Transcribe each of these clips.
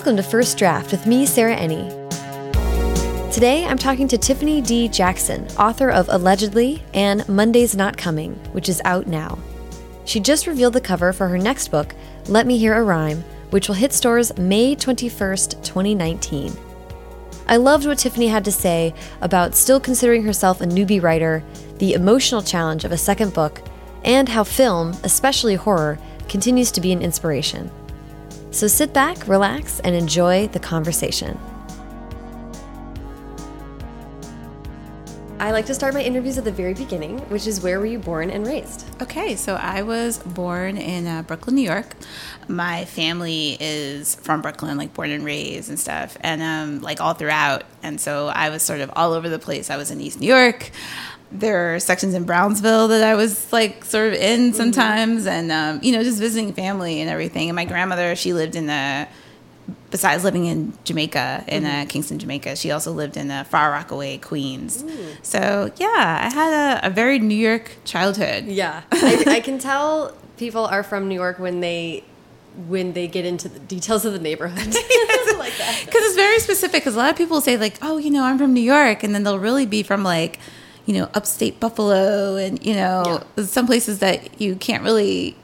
Welcome to First Draft with me, Sarah Enni. Today, I'm talking to Tiffany D. Jackson, author of Allegedly and Monday's Not Coming, which is out now. She just revealed the cover for her next book, Let Me Hear a Rhyme, which will hit stores May 21st, 2019. I loved what Tiffany had to say about still considering herself a newbie writer, the emotional challenge of a second book, and how film, especially horror, continues to be an inspiration. So sit back, relax, and enjoy the conversation. I like to start my interviews at the very beginning, which is where were you born and raised? Okay, so I was born in uh, Brooklyn, New York. My family is from Brooklyn, like born and raised and stuff, and um, like all throughout. And so I was sort of all over the place. I was in East New York there are sections in Brownsville that I was like sort of in mm-hmm. sometimes, mm-hmm. and um, you know, just visiting family and everything. And my grandmother, she lived in the besides living in Jamaica in uh, mm-hmm. uh, Kingston, Jamaica, she also lived in uh, Far Rockaway, Queens. Ooh. So yeah, I had a, a, very New York childhood. Yeah, I, I can tell people are from New York when they when they get into the details of the neighborhood. like Because it's very specific. Because a lot of people say like, oh, you know, I'm from New York, and then they'll really be from like you know, upstate Buffalo and, you know, yeah. some places that you can't really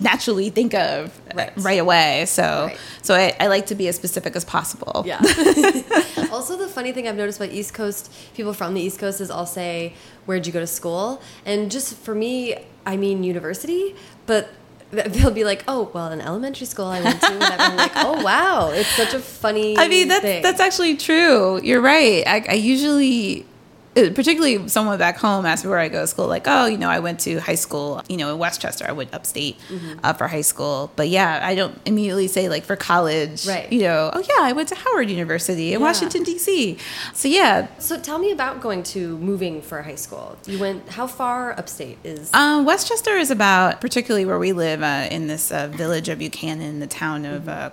naturally think of right, right away. So, right. so I, I, like to be as specific as possible. Yeah. also, the funny thing I've noticed about East Coast people from the East Coast is I'll say, "Where'd you go to school?" And just for me, I mean university, but they'll be like, "Oh, well, in elementary school I went to," and I'm like, "Oh, wow, it's such a funny." I mean, that's thing. that's actually true. You're right. I, I usually particularly someone back home asked me where I go to school, like, oh, you know, I went to high school, you know, in Westchester. I went upstate mm-hmm. uh, for high school. But yeah, I don't immediately say, like, for college, right. you know, oh, yeah, I went to Howard University in yeah. Washington, D.C. So yeah. So tell me about going to moving for high school. You went, how far upstate is? Um, Westchester is about, particularly where we live uh, in this uh, village of Buchanan, the town of, mm-hmm. Uh,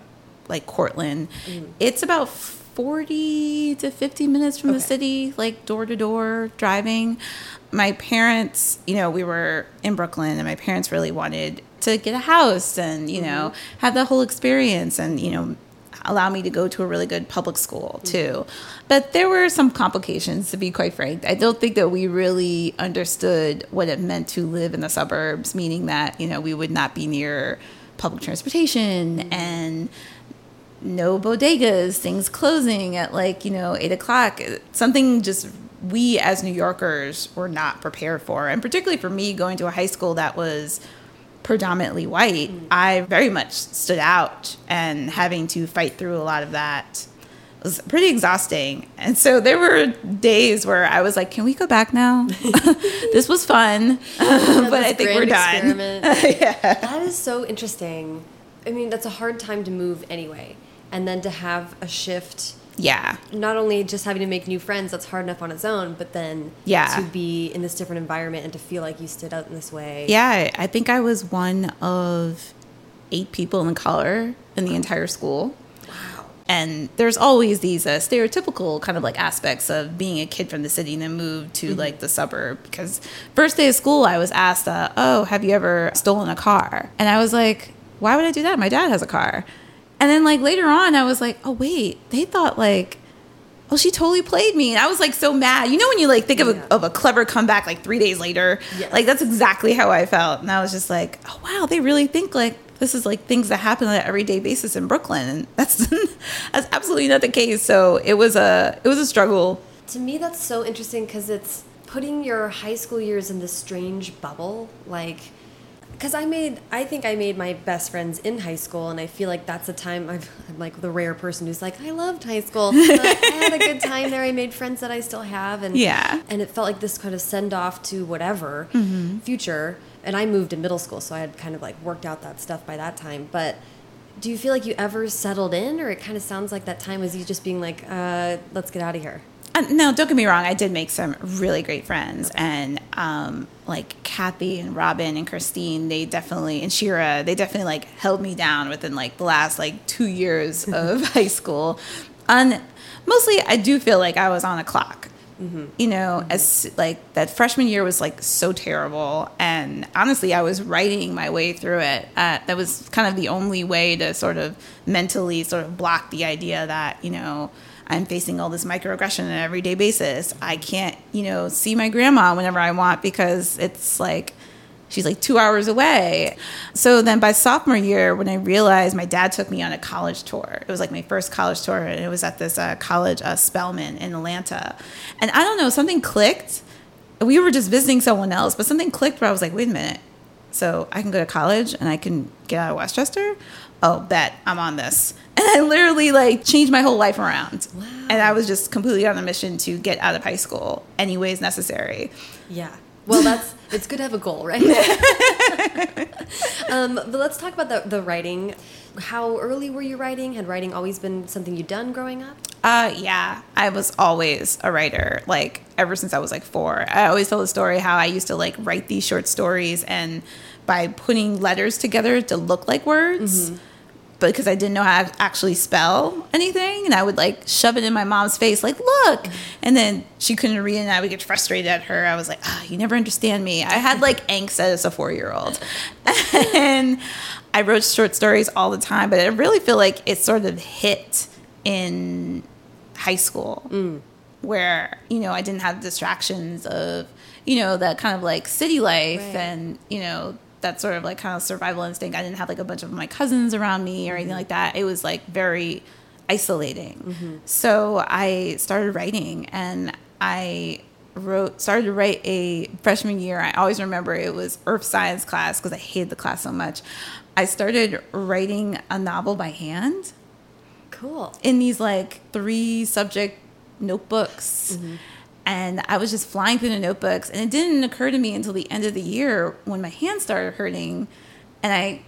like, Cortlandt. Mm-hmm. It's about 40 to 50 minutes from okay. the city, like door to door driving. My parents, you know, we were in Brooklyn and my parents really wanted to get a house and, you mm-hmm. know, have that whole experience and, you know, allow me to go to a really good public school mm-hmm. too. Mm-hmm. But there were some complications, to be quite frank. I don't think that we really understood what it meant to live in the suburbs, meaning that, you know, we would not be near public transportation mm-hmm. and no bodegas, things closing at like, you know, eight o'clock. Something just we as New Yorkers were not prepared for. And particularly for me going to a high school that was predominantly white, mm. I very much stood out and having to fight through a lot of that was pretty exhausting. And so there were days where I was like, can we go back now? this was fun, yeah, but I think we're done. yeah. That is so interesting. I mean, that's a hard time to move anyway and then to have a shift yeah. not only just having to make new friends that's hard enough on its own but then yeah. to be in this different environment and to feel like you stood out in this way. Yeah i think i was one of eight people in color in the entire school. Wow. And there's always these uh, stereotypical kind of like aspects of being a kid from the city and then move to mm -hmm. like the suburb. Because first day of school i was asked uh, oh have you ever stolen a car? And i was like why would i do that? My dad has a car and then like later on, I was like, oh wait, they thought like, oh she totally played me, and I was like so mad. You know when you like think of a, of a clever comeback like three days later, yes. like that's exactly how I felt, and I was just like, oh wow, they really think like this is like things that happen on an everyday basis in Brooklyn, and that's that's absolutely not the case. So it was a it was a struggle. To me, that's so interesting because it's putting your high school years in this strange bubble, like because I made, I think I made my best friends in high school, and I feel like that's a time i am like the rare person who's like, I loved high school. I had a good time there. I made friends that I still have, and yeah, and it felt like this kind of send off to whatever mm -hmm. future. And I moved in middle school, so I had kind of like worked out that stuff by that time. But do you feel like you ever settled in, or it kind of sounds like that time was you just being like, uh, let's get out of here? Uh, no, don't get me wrong. I did make some really great friends, and um, like Kathy and Robin and Christine, they definitely and Shira, they definitely like held me down within like the last like two years of high school. And mostly, I do feel like I was on a clock You know, as like that freshman year was like so terrible, and honestly, I was writing my way through it. Uh, that was kind of the only way to sort of mentally sort of block the idea that you know I'm facing all this microaggression on an everyday basis. I can't, you know, see my grandma whenever I want because it's like she's like two hours away. So then by sophomore year, when I realized my dad took me on a college tour, it was like my first college tour, and it was at this uh, college, uh, Spelman in Atlanta. And I don't know, something clicked. We were just visiting someone else, but something clicked where I was like, wait a minute. So I can go to college and I can get out of Westchester? Oh, bet I'm on this. And I literally like changed my whole life around. Wow. And I was just completely on a mission to get out of high school any ways necessary. Yeah. Well, that's it's good to have a goal, right? um, but let's talk about the the writing. How early were you writing? Had writing always been something you'd done growing up? Uh, yeah, I was always a writer. Like ever since I was like four, I always tell the story how I used to like write these short stories, and by putting letters together to look like words, but because I didn't know how to actually spell anything, and I would like shove it in my mom's face, like look, and then she couldn't read, and I would get frustrated at her. I was like, ah, you never understand me. I had like angst as a four year old, and I wrote short stories all the time, but I really feel like it sort of hit in high school where you know I didn't have distractions of you know that kind of like city life Right. and you know that sort of like kind of survival instinct. I didn't have like a bunch of my cousins around me or anything mm-hmm. like that. It was like very isolating. Mm-hmm. So I started writing and I wrote started to write a freshman year. I always remember it was earth science class because I hated the class so much. I started writing a novel by hand Cool. in these like three subject notebooks. Mm-hmm. And I was just flying through the notebooks. And it didn't occur to me until the end of the year when my hand started hurting and I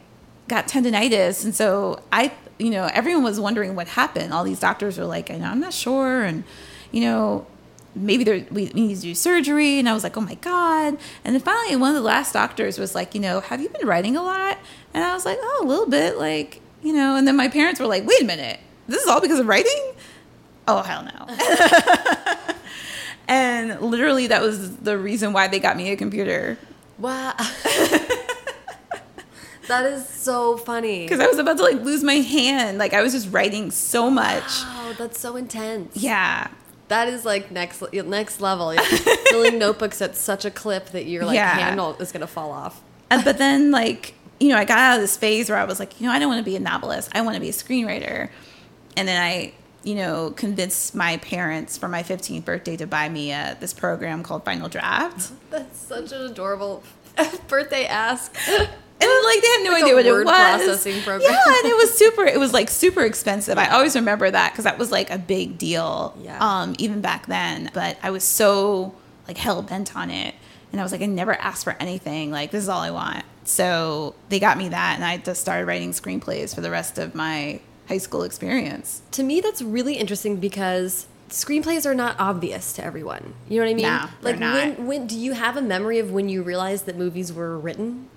got tendonitis. And so I, you know, everyone was wondering what happened. All these doctors were like, I know, I'm not sure. And, you know, maybe there, we, we need to do surgery. And I was like, oh my God. And then finally, one of the last doctors was like, you know, have you been writing a lot? And I was like, oh, a little bit. Like, you know, and then my parents were like, wait a minute, this is all because of writing? Oh, hell no. and literally, that was the reason why they got me a computer. Wow. that is so funny. Because I was about to like lose my hand. Like, I was just writing so much. Wow, that's so intense. Yeah. That is like next next level. You're filling notebooks at such a clip that your like Yeah. hand is gonna fall off. And, but then, like, you know, I got out of this phase where I was like, you know, I don't want to be a novelist. I want to be a screenwriter. And then I, you know, convinced my parents for my 15th birthday to buy me uh, this program called Final Draft. That's such an adorable birthday ask. And like they had no Like idea what it was. processing program. Yeah, and it was super. It was like super expensive. I always remember that because that was like a big deal. Yeah. Um, even back then. But I was so like hell bent on it, and I was like, I never asked for anything. Like this is all I want. So they got me that, and I just started writing screenplays for the rest of my high school experience. to me, that's really interesting because screenplays are not obvious to everyone. You know what I mean? No, like not. when when do you have a memory of when you realized that movies were written?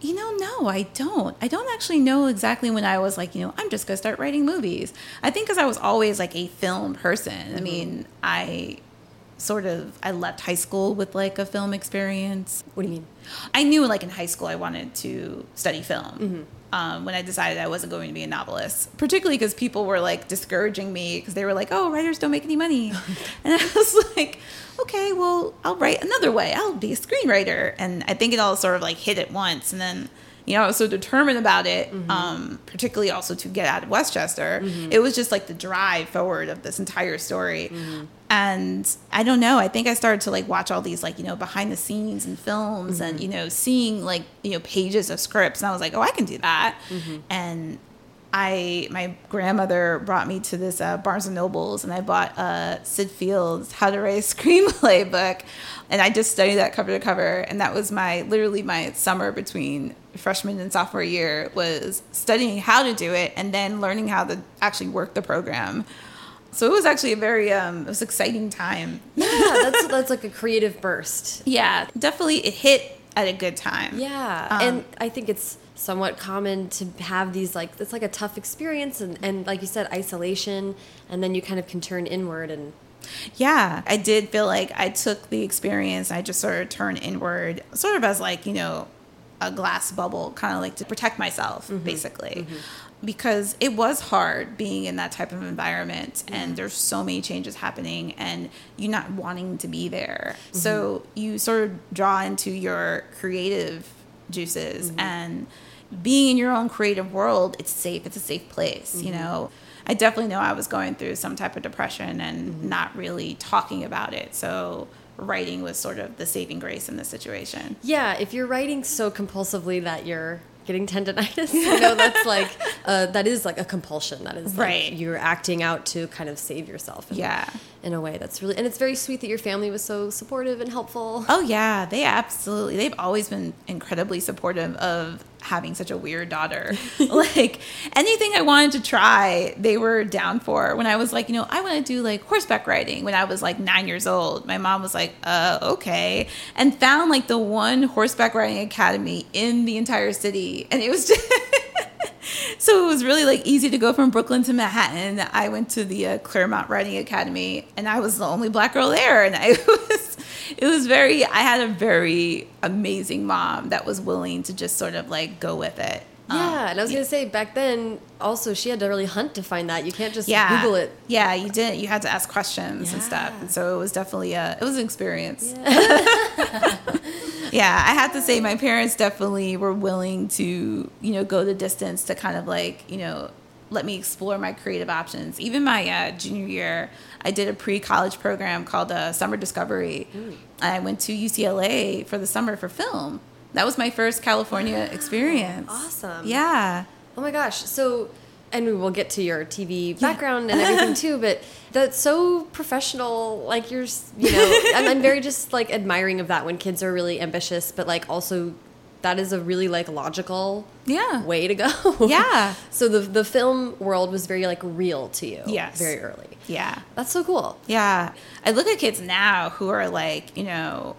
You know, no, I don't. I don't actually know exactly when I was like, you know, I'm just gonna start writing movies. I think because I was always like a film person. I mm-hmm. mean, I sort of I left high school with like a film experience. What do you mean? I knew like in high school I wanted to study film. Mm-hmm. Um, when I decided I wasn't going to be a novelist, particularly because people were like discouraging me because they were like, "Oh, writers don't make any money," and I was like, "Okay, well, I'll write another way. I'll be a screenwriter." And I think it all sort of like hit at once, and then you know I was so determined about it, um, particularly also to get out of Westchester. It was just like the drive forward of this entire story. And I don't know. I think I started to like watch all these like you know behind the scenes and films and you know seeing like you know pages of scripts and I was like, oh, I can do that. And I my grandmother brought me to this uh, Barnes and Nobles and I bought uh, Sid Field's How to Write a Screenplay book, and I just studied that cover to cover. And that was my literally my summer between freshman and sophomore year was studying how to do it and then learning how to actually work the program. So it was actually a very um, it was exciting time. Yeah, that's that's like a creative burst. Yeah, definitely it hit at a good time. Yeah, Um, and I think it's somewhat common to have these like it's like a tough experience and, and like you said isolation and then you kind of can turn inward and Yeah, I did feel like I took the experience, I just sort of turned inward, sort of as like, you know, a glass bubble, kind of like to protect myself, basically. Because it was hard being in that type of environment, and mm-hmm. there's so many changes happening, and you not wanting to be there. Mm-hmm. So you sort of draw into your creative juices, mm-hmm. and being in your own creative world, it's safe. It's a safe place, you know. I definitely know I was going through some type of depression and not really talking about it. So writing was sort of the saving grace in this situation. Yeah, if you're writing so compulsively that you're getting tendonitis, you know, that's like, uh, that is like a compulsion. That is like Right. you're acting out to kind of save yourself. In, Yeah. In a way that's really, and it's very sweet that your family was so supportive and helpful. Oh yeah, they absolutely. They've always been incredibly supportive of having such a weird daughter. like anything I wanted to try, they were down for. When I was like, you know, I want to do like horseback riding when I was like 9 years old. My mom was like, "Uh, okay." And found like the one horseback riding academy in the entire city. And it was just So it was really like easy to go from Brooklyn to Manhattan. I went to the uh, Claremont Riding Academy, and I was the only black girl there. And I was, it was very. I had a very amazing mom that was willing to just sort of like go with it. Um, Yeah, and I was gonna say back then, also she had to really hunt to find that. You can't just yeah, Google it. Yeah, you didn't. You had to ask questions and stuff, and so it was definitely a. It was an experience. yeah, I have to say my parents definitely were willing to, you know, go the distance to kind of like, you know, let me explore my creative options. Even my uh, junior year, I did a pre-college program called uh, Summer Discovery. I went to UCLA for the summer for film. That was my first California experience. awesome. Yeah. Oh my gosh! So, and we will get to your TV background and everything too, but that's so professional. Like you're, you know, I'm, I'm very just like admiring of that when kids are really ambitious, but like also that is a really like logical Yeah. way to go. Yeah. so the the film world was very like real to you. Yes. Very early. Yeah. That's so cool. Yeah. I look at kids now who are like, you know,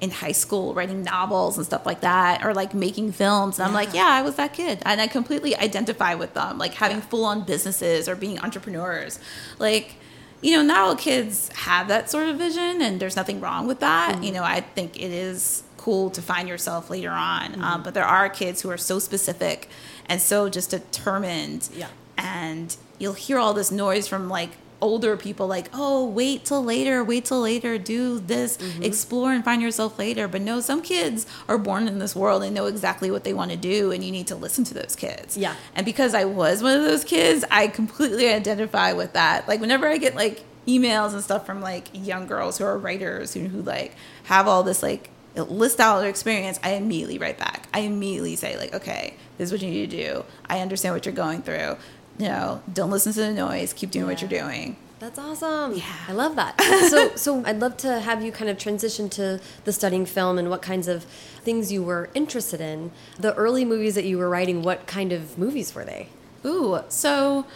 in high school writing novels and stuff like that or like making films and I'm like, yeah, I was that kid. And I completely identify with them, like having full on businesses or being entrepreneurs. Like, you know, not all kids have that sort of vision and there's nothing wrong with that. You mm-hmm. know, I think it is cool to find yourself later on. Um, but there are kids who are so specific and so just determined Yeah. and you'll hear all this noise from like older people like oh wait till later wait till later do this Mm-hmm. explore and find yourself later but no some kids are born in this world and know exactly what they want to do and you need to listen to those kids Yeah. and because i was one of those kids i completely identify with that like whenever i get like emails and stuff from like young girls who are writers who, who like have all this like list out their experience i immediately write back i immediately say like okay this is what you need to do i understand what you're going through you know don't listen to the noise keep doing what you're doing That's awesome. Yeah. I love that. so, so I'd love to have you kind of transition to the studying film and what kinds of things you were interested in. The early movies that you were writing, what kind of movies were they? Ooh, so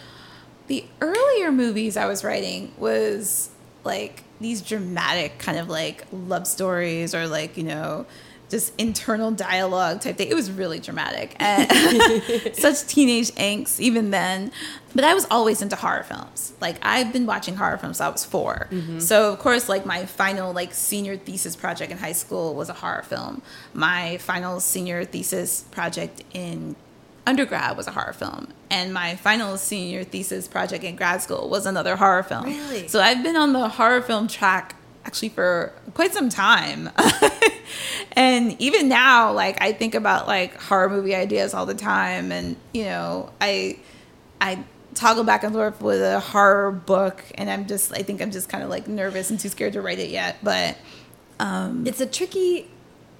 the earlier movies I was writing was like these dramatic kind of like love stories or like, you know, just internal dialogue type thing. It was really dramatic and such teenage angst even then. But I was always into horror films. Like I've been watching horror films since I was 4 mm-hmm. So of course, like my final like senior thesis project in high school was a horror film. My final senior thesis project in undergrad was a horror film and my final senior thesis project in grad school was another horror film Really? so i've been on the horror film track actually for quite some time and even now like i think about like horror movie ideas all the time and you know i i toggle back and forth with a horror book and i'm just i think i'm just kind of like nervous and too scared to write it yet but um, It's a tricky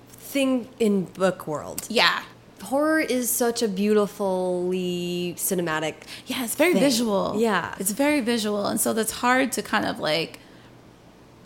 thing in book world. yeah Horror is such a beautifully cinematic. Yeah, it's very thing. visual. Yeah. It's very visual. And so that's hard to kind of like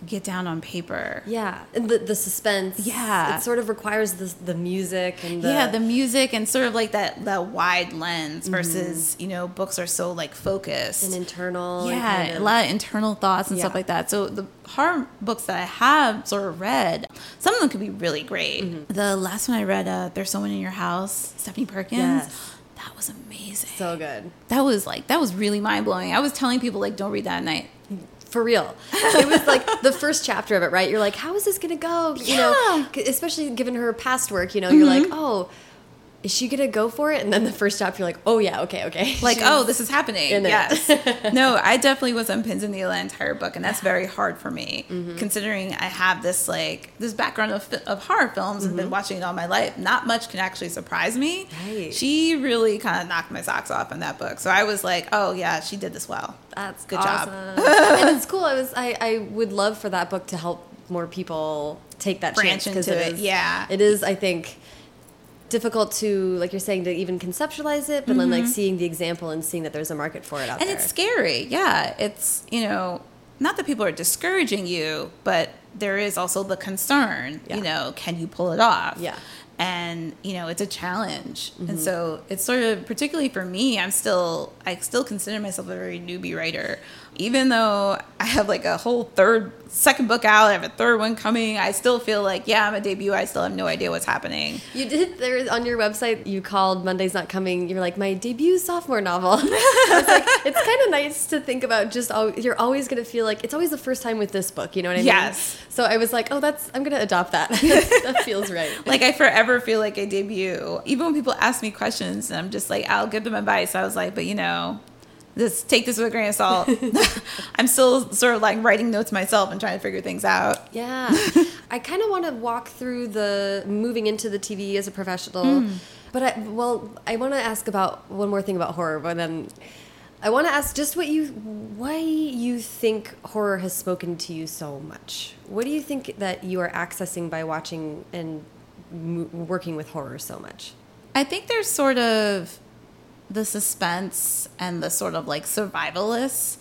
get down on paper. Yeah, and the the suspense. Yeah. it sort of requires the the music and the, yeah, the music and sort of like that that wide lens versus, you know, books are so like focused. and internal. and yeah, kind of- a lot of internal thoughts and stuff like that. So the horror books that I have sort of read, some of them could be really great. Mm-hmm. The last one I read, uh, "There's Someone in Your House," Stephanie Perkins. Yes. That was amazing. so good. that was like that was really mind blowing. I was telling people like, don't read that at night. For real. It was like the first chapter of it, right? You're like, how is this going to go? You know, Yeah. c- especially given her past work, you know, you're Mm-hmm. like, oh, is she going to go for it? And then the first chapter, you're like, oh, yeah, okay, okay. like She's- oh this is happening yes no i definitely was on pins and needle the entire book and that's very hard for me Mm-hmm. considering i have this like this background of, of horror films and been watching it all my life not much can actually surprise me Mm-hmm. Right. she really kind of knocked my socks off in that book so i was like oh yeah she did this well That's Good awesome. job. and it's cool. I was I, I would love for that book to help more people take that Branch chance because into it it, is yeah. it is I think difficult to like you're saying to even conceptualize it, but then like seeing the example and seeing that there's a market for it out Mm-hmm. and there. it's scary yeah it's you know not that people are discouraging you but there is also the concern Yeah. you know can you pull it off Yeah. and you know it's a challenge Mm-hmm. and so it's sort of particularly for me i'm still i still consider myself a very newbie writer even though i have like a whole third second book out i have a third one coming i still feel like yeah i'm a debut i still have no idea what's happening You did there on your website. You called Monday's Not Coming. You're like my debut sophomore novel. I like, it's kind of nice to think about. Just you're always gonna feel like it's always the first time with this book. You know what I mean? Yes. So I was like, oh, that's I'm gonna adopt that. that feels right. like I forever feel like a debut. Even when people ask me questions, and I'm just like, I'll give them advice. I was like, but you know, this take this with a grain of salt. I'm still sort of like writing notes myself and trying to figure things out. Yeah. I kind of want to walk through the moving into the TV as a professional. Hmm. But I, well, I want to ask about one more thing about horror, but then I want to ask just what you why you think horror has spoken to you so much. What do you think that you are accessing by watching and working with horror so much? I think there's sort of the suspense and the sort of like survivalist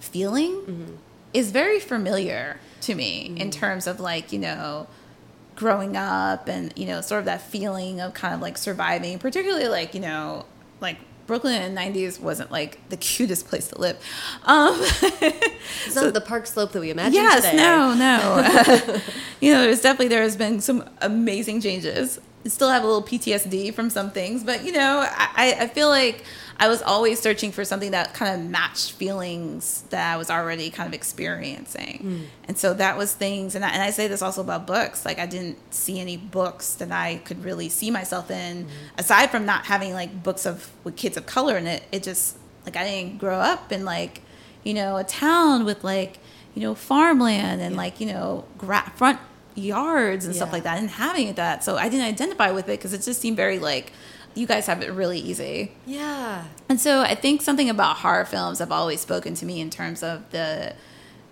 feeling is very familiar to me in terms of like, you know, growing up and, you know, sort of that feeling of kind of like surviving, particularly like, you know, like Brooklyn in the 90s wasn't like the cutest place to live. Um, It's not the park slope that we imagined yes, today. no, no. you know, there's definitely there has been some amazing changes. Still have a little PTSD from some things, but you know, I, I feel like I was always searching for something that kind of matched feelings that I was already kind of experiencing, mm. and so that was things. And I, and I say this also about books. Like I didn't see any books that I could really see myself in, mm-hmm. aside from not having like books of with kids of color in it. It just like I didn't grow up in like you know a town with like you know farmland and like you know gra- front yards and stuff like that and having it that. So i didn't identify with it because it just seemed very like you guys have it really easy. Yeah. and so i think something about horror films have always spoken to me in terms of the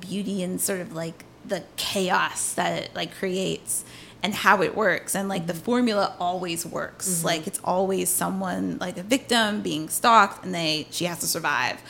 beauty and sort of like the chaos that it like creates and how it works. And like the mm-hmm. formula always works. Mm-hmm. Like it's always someone like a victim being stalked and they she has to survive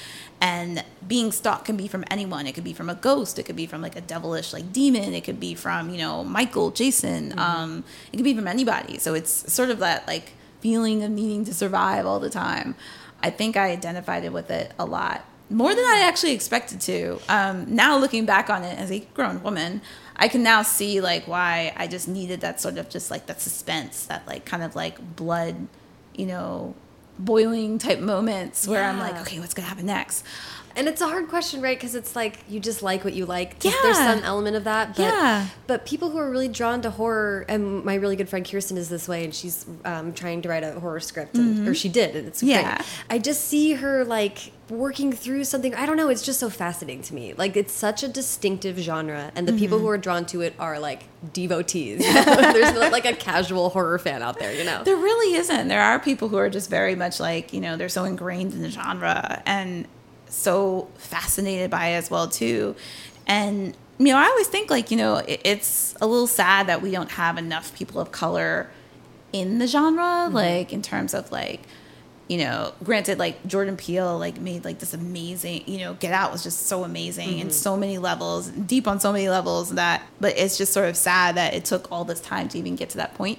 and being stalked can be from anyone. It could be from a ghost. It could be from like a devilish like demon. It could be from you know michael jason. Um it could be from anybody. So it's sort of that like feeling of needing to survive all the time. I think i identified it with it a lot more than i actually expected to. Um now looking back on it as a grown woman i can now see like why i just needed that sort of just like that suspense that like kind of like blood you know boiling type moments where i'm like okay what's gonna happen next And it's a hard question, right? Because it's like you just like what you like. There's- There's some element of that. But, Yeah. But people who are really drawn to horror, and my really good friend Kirsten is this way, and she's um, trying to write a horror script, and, or she did, and it's Mm-hmm. Yeah. great. I just see her like working through something. I don't know. It's just so fascinating to me. Like it's such a distinctive genre, and the people who Mm-hmm. are drawn to it are like devotees. There's not like a casual horror fan out there, you know. There really isn't. There are people who are just very much like, you know, they're so ingrained in the genre and so fascinated by it as well too. And you know, I always think like, you know, it, it's a little sad that we don't have enough people of color in the genre mm-hmm. like in terms of like you know, granted, like Jordan Peele, like made like this amazing, you know, Get Out was just so amazing in mm-hmm. so many levels, deep on so many levels that, but it's just sort of sad that it took all this time to even get to that point.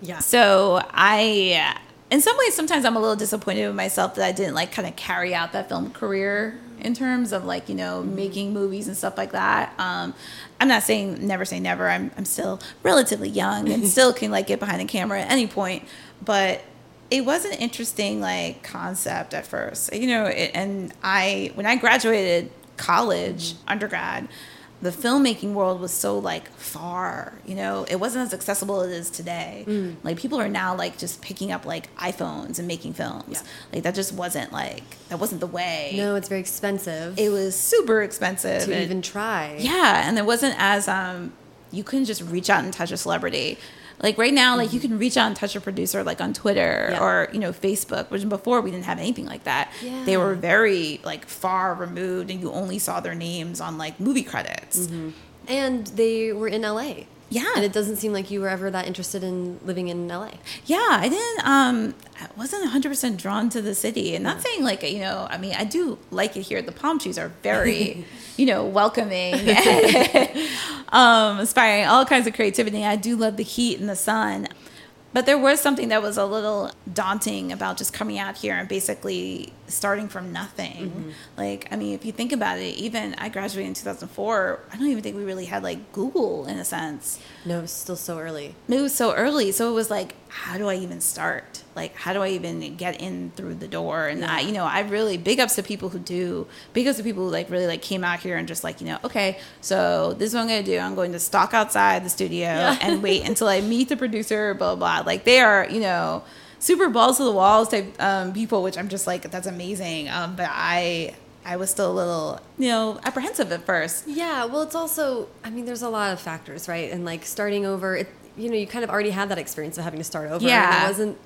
yeah. So I, in some ways, sometimes I'm a little disappointed with myself that I didn't like kind of carry out that film career in terms of like you know making movies and stuff like that. Um, I'm not saying never say never. I'm I'm still relatively young and still can like get behind the camera at any point, but. It was an interesting like concept at first, you know. It, and I, when I graduated college, undergrad, the filmmaking world was so like far, you know, it wasn't as accessible as it is today. Mm. Like people are now like just picking up like iPhones and making films. Yeah. Like that just wasn't like that wasn't the way. No, it's very expensive It was super expensive. to and- even try. yeah, and it wasn't as um you couldn't just reach out and touch a celebrity. Like right now, like you mm-hmm. can reach out and touch a producer like on Twitter Yeah. or you know Facebook, which before we didn't have anything like that. Yeah. They were very like far removed, and you only saw their names on like movie credits. Mm-hmm. And they were in LA. Yeah. And it doesn't seem like you were ever that interested in living in LA. Yeah, I didn't. Um, I wasn't 100 percent drawn to the city, and not saying like you know. I mean, I do like it here. The palm trees are very, you know, welcoming, um, inspiring, all kinds of creativity. I do love the heat and the sun, but there was something that was a little daunting about just coming out here and basically starting from nothing. Mm-hmm. Like, I mean, if you think about it, even I graduated in 2004. I don't even think we really had like Google in a sense. No, it's still so early. it was so early so it was like how do i even start? Like how do i even get in through the door? And i you know i really big ups to people who do big ups to people who like really like came out here and just like you know okay so this is what i'm gonna do. I'm going to stalk outside the studio and wait until i meet the producer blah blah blah. Like they are you know super balls to the walls type um, people which i'm just like that's amazing um, but i i was still a little you know apprehensive at first Yeah, well, it's also, I mean, there's a lot of factors, right? And like starting over, it, you know, you kind of already had that experience of having to start over. and Yeah. it wasn't.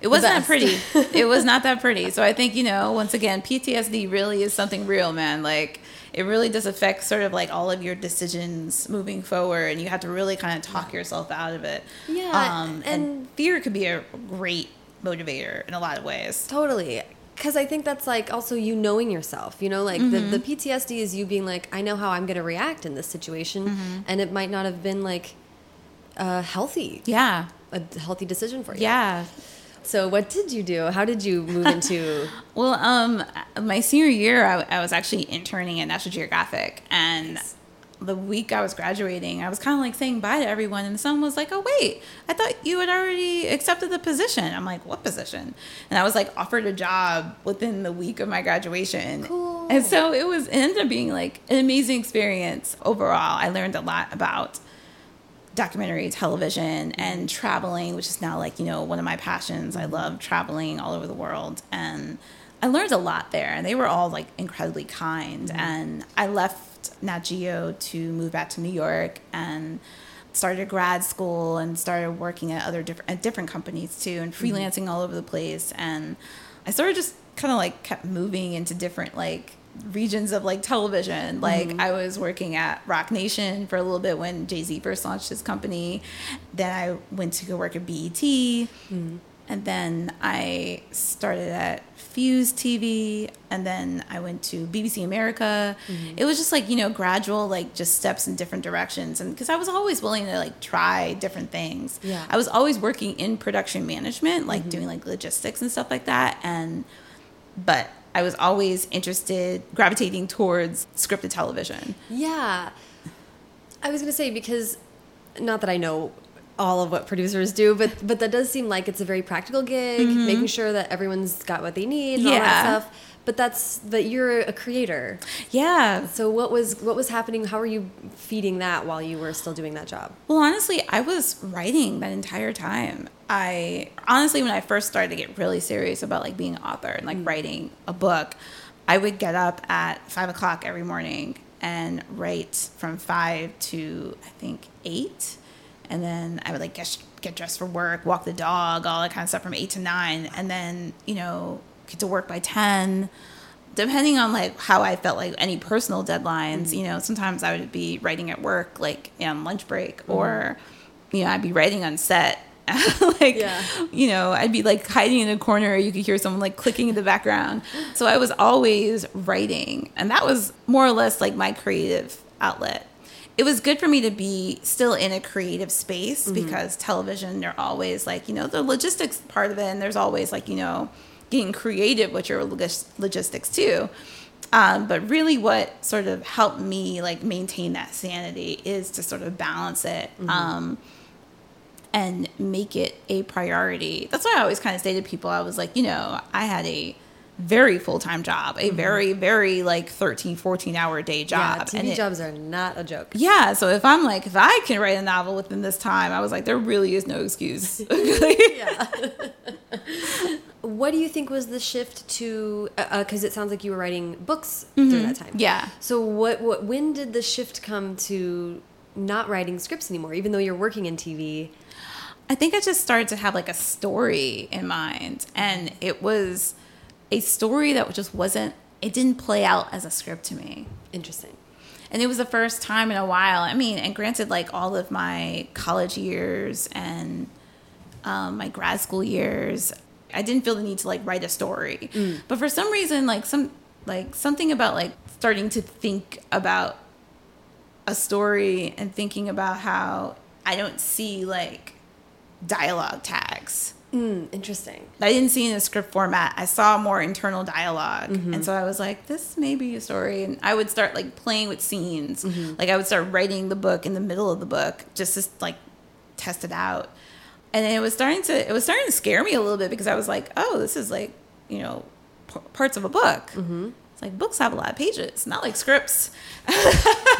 It wasn't that pretty. it was not that pretty. So I think, you know, once again, PTSD really is something real, man. Like it really does affect sort of like all of your decisions moving forward and you have to really kind of talk yourself out of it. Yeah, Um, and, and- fear could be a great motivator in a lot of ways. Totally. Because I think that's like also you knowing yourself, you know, like Mm-hmm. the, the PTSD is you being like, I know how I'm going to react in this situation. Mm-hmm. And it might not have been like uh, healthy, Yeah. a healthy decision for you. Yeah. So what did you do? How did you move into? Well, um, my senior year, I, I was actually interning at National Geographic, and the week I was graduating, I was kind of like saying bye to everyone, and someone was like, "Oh, wait, I thought you had already accepted the position." I'm like, "What position?" And I was like offered a job within the week of my graduation. Cool. And so it was it ended up being like an amazing experience overall. I learned a lot about documentary television mm-hmm. and traveling, which is now like, you know, one of my passions. I love traveling all over the world. And I learned a lot there. And they were all like incredibly kind. Mm-hmm. And I left Nat Geo to move back to New York and started grad school and started working at other different at different companies too and mm-hmm. freelancing all over the place. And I sort of just kind of like kept moving into different like regions of like television. Like mm-hmm. I was working at Roc Nation for a little bit when Jay Z first launched his company. Then I went to go work at BET. Mm-hmm. And then I started at Fuse TV. And then I went to BBC America. Mm-hmm. It was just like, you know, gradual, like just steps in different directions. And because I was always willing to like try different things. Yeah. I was always working in production management, like doing like logistics and stuff like that. And but I was always interested, gravitating towards scripted television. Yeah. I was going to say because not that I know all of what producers do, but but that does seem like it's a very practical gig, mm-hmm. making sure that everyone's got what they need and all that. Yeah. stuff. But that's that you're a creator. Yeah. So what was what was happening? How were you feeding that while you were still doing that job? Well, honestly, I was writing that entire time. I honestly, when I first started to get really serious about like being an author and like mm. writing a book, I would get up at five o'clock every morning and write from five to I think eight, and then I would like get get dressed for work, walk the dog, all that kind of stuff from eight to nine, and then you know get to work by ten. Depending on like how I felt like any personal deadlines, mm. you know, sometimes I would be writing at work like on lunch break mm. or you know, I'd be writing on set. like Yeah. you know, I'd be like hiding in a corner, you could hear someone like clicking in the background. So I was always writing and that was more or less like my creative outlet. It was good for me to be still in a creative space because television, they're always like, you know, the logistics part of it, and there's always like, you know, getting creative with your logis- logistics too. Um, but really, what sort of helped me like maintain that sanity is to sort of balance it um, and make it a priority. That's why I always kind of say to people, I was like, you know, I had a very full-time job a mm-hmm. very very like 13 14 hour day job Yeah, TV And it- jobs are not a joke. yeah so if i'm like if i can write a novel within this time i was like there really is no excuse Yeah. What do you think was the shift to? Uh, uh, because it sounds like you were writing books during mm-hmm. that time. Mm-hmm. Yeah. So what? What? When did the shift come to not writing scripts anymore, even though you're working in TV? I think I just started to have like a story in mind, and it was a story that just wasn't. It didn't play out as a script to me, Interesting. and it was the first time in a while. I mean, and granted, like all of my college years and um, my grad school years, I didn't feel the need to like write a story. But for some reason, like some like something about like starting to think about a story and thinking about how I don't see like dialogue tags. Mm, interesting. I didn't see in a script format. I saw more internal dialog mm-hmm. And so I was like, this may be a story. And I would start like playing with scenes. Mm-hmm. Like I would start writing the book in the middle of the book just to like test it out. And it was starting to it was starting to scare me a little bit because I was like, oh, this is like, you know, parts of a book. Mm-hmm. It's like books have a lot of pages, not like scripts.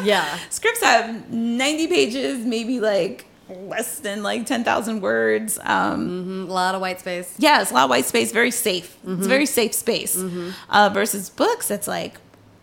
Yeah. Scripts have 90 pages, maybe like less than like 10,000 words. Um, Mm, a lot of white space. yeah, it's a lot of white space, very safe. It's a very safe space. Uh, versus books, it's like,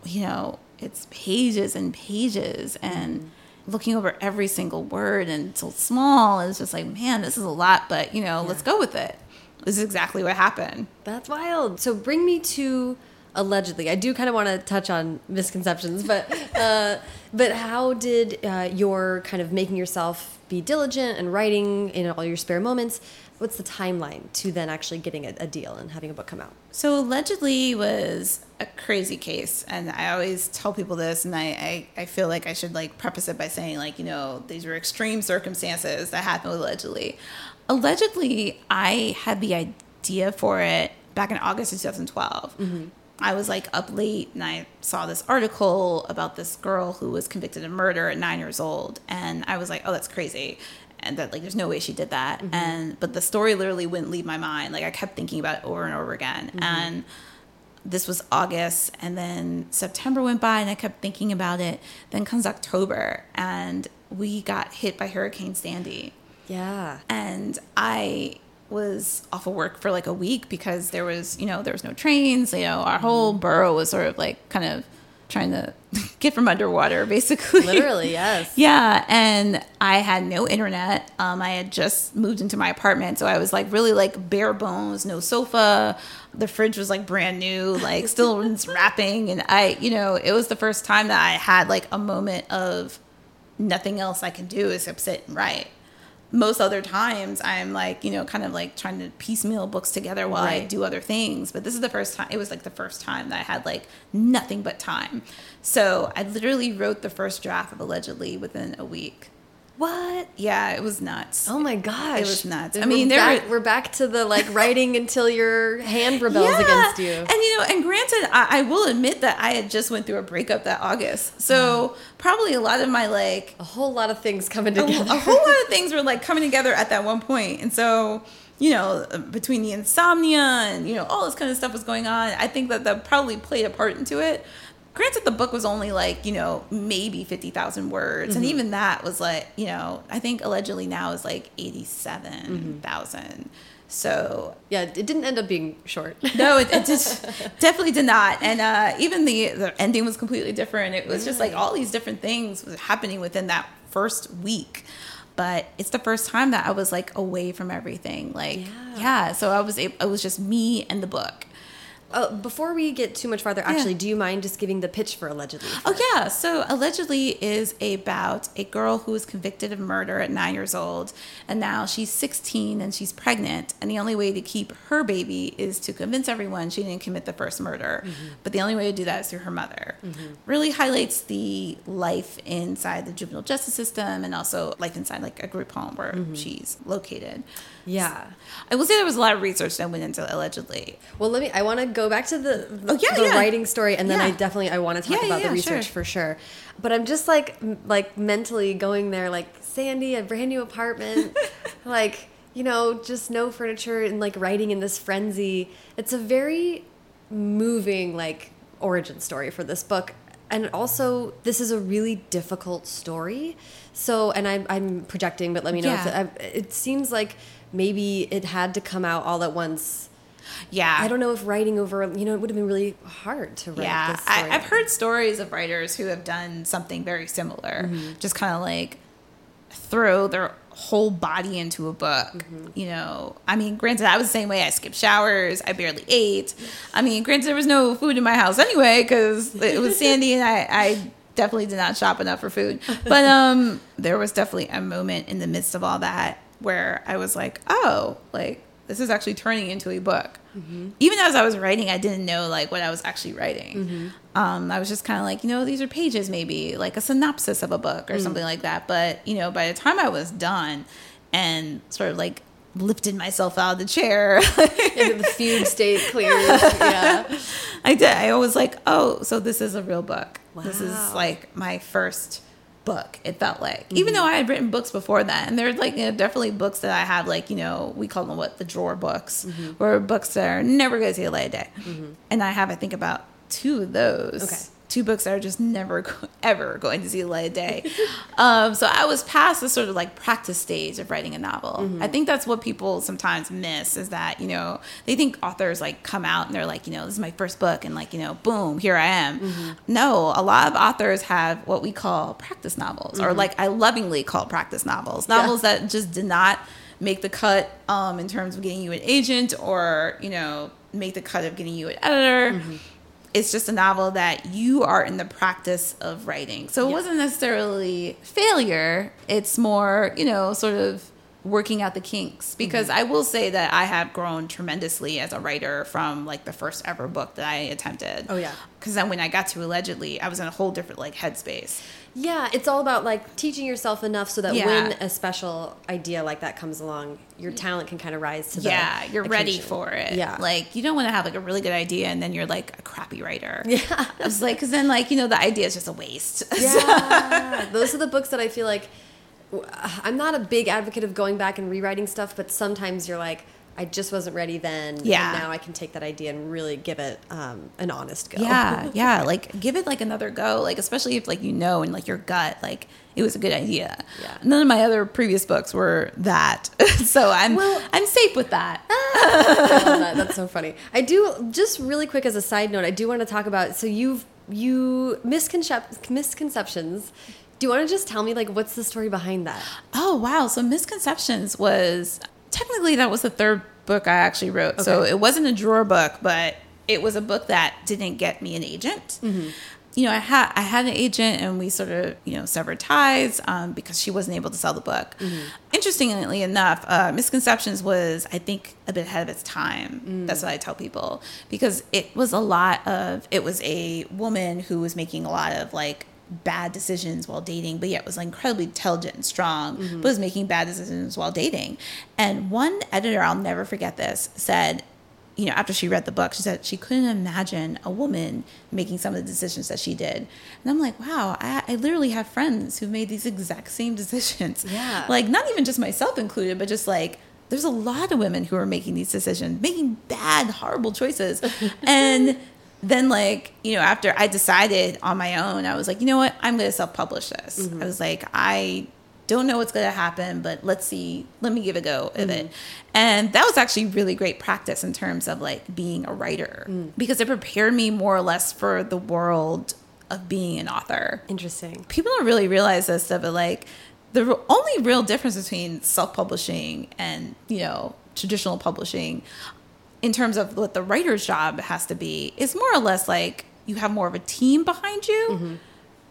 you know, it's pages and pages and looking over every single word and so small. And it's just like, man, this is a lot, but you know, let's go with it. This is exactly what happened. That's wild. So bring me to allegedly. I do kind of want to touch on misconceptions, but uh, but how did uh, your kind of making yourself be diligent and writing in all your spare moments? What's the timeline to then actually getting a, a deal and having a book come out? So allegedly was a crazy case, and I always tell people this, and I, I, I feel like I should like preface it by saying like you know these were extreme circumstances that happened allegedly. Allegedly, I had the idea for it back in August of 2012. I was like up late and I saw this article about this girl who was convicted of murder at nine years old, and I was like, oh, that's crazy and that like there's no way she did that. Mm-hmm. And but the story literally wouldn't leave my mind. Like i kept thinking about it over and over again. Mm-hmm. And this was august and then september went by and i kept thinking about it. Then comes october and we got hit by hurricane sandy. Yeah. and I was off of work for like a week because there was, you know, there was no trains. You know, our whole borough was sort of like kind of trying to get from underwater, basically. Literally, yes. Yeah, and I had no internet. Um, I had just moved into my apartment, so I was like really like bare bones, no sofa. The fridge was like brand new, like still wrapping, and I, you know, it was the first time that I had like a moment of nothing else I can do except sit and write. Most other times, I'm like, you know, kind of like trying to piecemeal books together while I do other things. But this is the first time, it was like the first time that I had like nothing but time. So I literally wrote the first draft of Allegedly within a week. What? Yeah, it was nuts. Oh my gosh. It was nuts. I We're mean, there back, were- we're back to the like writing until your hand rebels Yeah. against you. And you know, and granted, I, I will admit that I had just went through a breakup that August, so mm. probably a lot of my like a whole lot of things coming together. a whole lot of things were like coming together at that one point, and so you know, between the insomnia and you know all this kind of stuff was going on, I think that that probably played a part into it. Granted, the book was only like you know maybe fifty thousand words, Mm-hmm. and even that was like you know I think allegedly now is like eighty Mm-hmm. So yeah, it didn't end up being short. no, it, it just definitely did not. And uh, even the the ending was completely different. It was just like all these different things was happening within that first week. But it's the first time that I was like away from everything. Like Yeah. yeah, so I was it was just me and the book. Uh, before we get too much farther, actually, do you mind just giving the pitch for allegedly? Oh yeah, so allegedly is about a girl who was convicted of murder at nine years old, and now she's 16 and she's pregnant, and the only way to keep her baby is to convince everyone she didn't commit the first murder, but the only way to do that is through her mother. Really highlights the life inside the juvenile justice system and also life inside like a group home where she's located. Yeah. I will say there was a lot of research that went into allegedly. Well, let me. I want to go back to the the, Oh, yeah, the yeah. writing story, and then I definitely I want to talk Yeah, about yeah, the research sure. for sure. But I'm just like m- like mentally going there, like Sandy, a brand new apartment, like you know, just no furniture, and like writing in this frenzy. It's a very moving like origin story for this book. And also, this is a really difficult story. So, and I'm, I'm projecting, but let me know Yeah. if it, it seems like maybe it had to come out all at once. Yeah. I don't know if writing over, you know, it would have been really hard to write Yeah, this story. I, I've heard stories of writers who have done something very similar, Mm-hmm. just kind of like throw their whole body into a book. Mm-hmm. You know, I mean, granted, I was the same way. I skipped showers. I barely ate. I mean, granted, there was no food in my house anyway because it was sandy, and I, I definitely did not shop enough for food. But um, there was definitely a moment in the midst of all that where I was like, oh, like this is actually turning into a book. Mm-hmm. Even as I was writing, I didn't know like what I was actually writing. Mm-hmm. Um, I was just kind of like, you know, these are pages, maybe like a synopsis of a book or mm. something like that. But you know, by the time I was done and sort of like lifted myself out of the chair, Yeah, the fugue state clears. Yeah. I did. I was like, oh, so this is a real book. This is like my first book. It felt like, even mm-hmm. though I had written books before that, and there's like you know, definitely books that I have, like you know, we call them what the drawer books, mm-hmm. or books that are never going to see the light of day. Mm-hmm. And I have, I think, about two of those. Okay. Two books that are just never ever going to see the light of day. um, so I was past the sort of like practice stage of writing a novel. I think that's what people sometimes miss is that you know they think authors like come out and they're like you know this is my first book and like you know boom here I am. No, a lot of authors have what we call practice novels or like I lovingly call practice novels, novels that just did not make the cut um, in terms of getting you an agent or you know make the cut of getting you an editor it's just a novel that you are in the practice of writing. So it Yeah. wasn't necessarily failure. It's more, you know, sort of working out the kinks because Mm-hmm. I will say that I have grown tremendously as a writer from like the first ever book that I attempted. Oh, yeah. Cuz then when I got to allegedly, I was in a whole different like headspace. Yeah, it's all about like teaching yourself enough so that Yeah. when a special idea like that comes along, your talent can kind of rise to the yeah, you're ready for it. Yeah. Like you don't want to have like a really good idea and then you're like a crappy writer. Yeah. It's like cuz then like, you know, the idea is just a waste. Yeah, those are the books that I feel like I'm not a big advocate of going back and rewriting stuff, but sometimes you're like, I just wasn't ready then. and Yeah. now I can take that idea and really give it um, an honest go. Yeah, yeah. Like give it like another go. Like especially if like you know in like your gut like it was a good idea. Yeah. None of my other previous books were that, so I'm Well- I'm safe with that. That. That's so funny. I do just really quick as a side note. I do want to talk about. So you've you misconcep- misconceptions. Do you want to just tell me like what's the story behind that? Oh wow! So misconceptions was technically that was the third book I actually wrote. So it wasn't a drawer book, but it was a book that didn't get me an agent. You know, I had I had an agent, and we sort of you know severed ties um, because she wasn't able to sell the book. Interestingly enough, uh, misconceptions was I think a bit ahead of its time. That's what I tell people because it was a lot of it was a woman who was making a lot of like bad decisions while dating, but yet was incredibly intelligent and strong, mm-hmm. but was making bad decisions while dating. And one editor, I'll never forget this, said, you know, after she read the book, she said she couldn't imagine a woman making some of the decisions that she did. And I'm like, wow, I, I literally have friends who've made these exact same decisions. Yeah. Like, not even just myself included, but just like, there's a lot of women who are making these decisions, making bad, horrible choices. and then like you know after i decided on my own i was like you know what? I'm going to self-publish this. Mm-hmm. I was like i don't know what's going to happen but let's see. Let me give it a go of it. Mm-hmm. And that was actually really great practice in terms of like being a writer mm. because it prepared me more or less for the world of being an author. Interesting. people don't really realize this stuff, but like the only real difference between self-publishing and you know traditional publishing, in terms of what the writer's job has to be, is more or less like you have more of a team behind you, mm-hmm.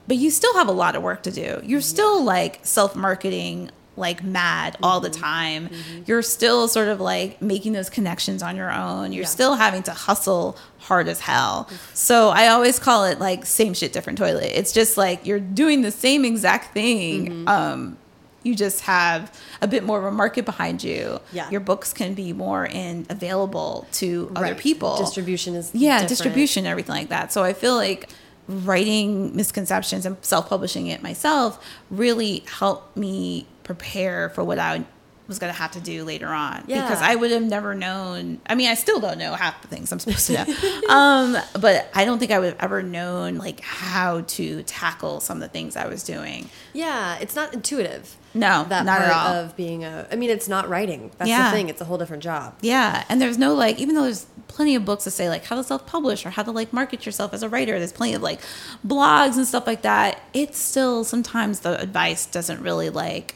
but you still have a lot of work to do. You're mm-hmm. still like self-marketing like mad all the mm-hmm. time. You're still sort of like making those connections on your own. You're Yeah. still having to hustle hard as hell. So I always call it like same shit, different toilet. It's just like you're doing the same exact thing. Um, you just have a bit more of a market behind you. Yeah. Your books can be more in available to other people. Distribution is yeah, different. distribution, everything like that. So I feel like writing misconceptions and self-publishing it myself really helped me prepare for what I was going to have to do later on Yeah. because I would have never known. I mean, I still don't know half the things I'm supposed to know. um, but I don't think I would have ever known like how to tackle some of the things I was doing. Yeah, it's not intuitive. No, that not part at all. of being a. I mean, it's not writing. That's Yeah. the thing. It's a whole different job. Yeah, and there's no like, even though there's plenty of books that say like how to self-publish or how to like market yourself as a writer. There's plenty of like blogs and stuff like that. It's still sometimes the advice doesn't really like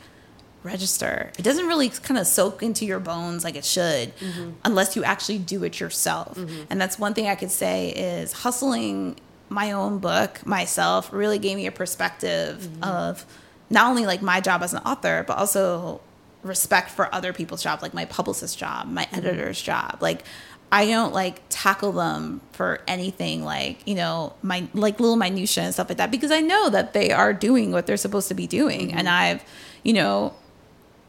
register. It doesn't really kind of soak into your bones like it should, mm-hmm. unless you actually do it yourself. Mm-hmm. And that's one thing I could say is hustling my own book myself really gave me a perspective mm-hmm. of not only like my job as an author, but also respect for other people's job, like my publicist's job, my mm-hmm. editor's job. Like I don't like tackle them for anything like, you know, my like little minutia and stuff like that because I know that they are doing what they're supposed to be doing. And mm-hmm. I've, you know,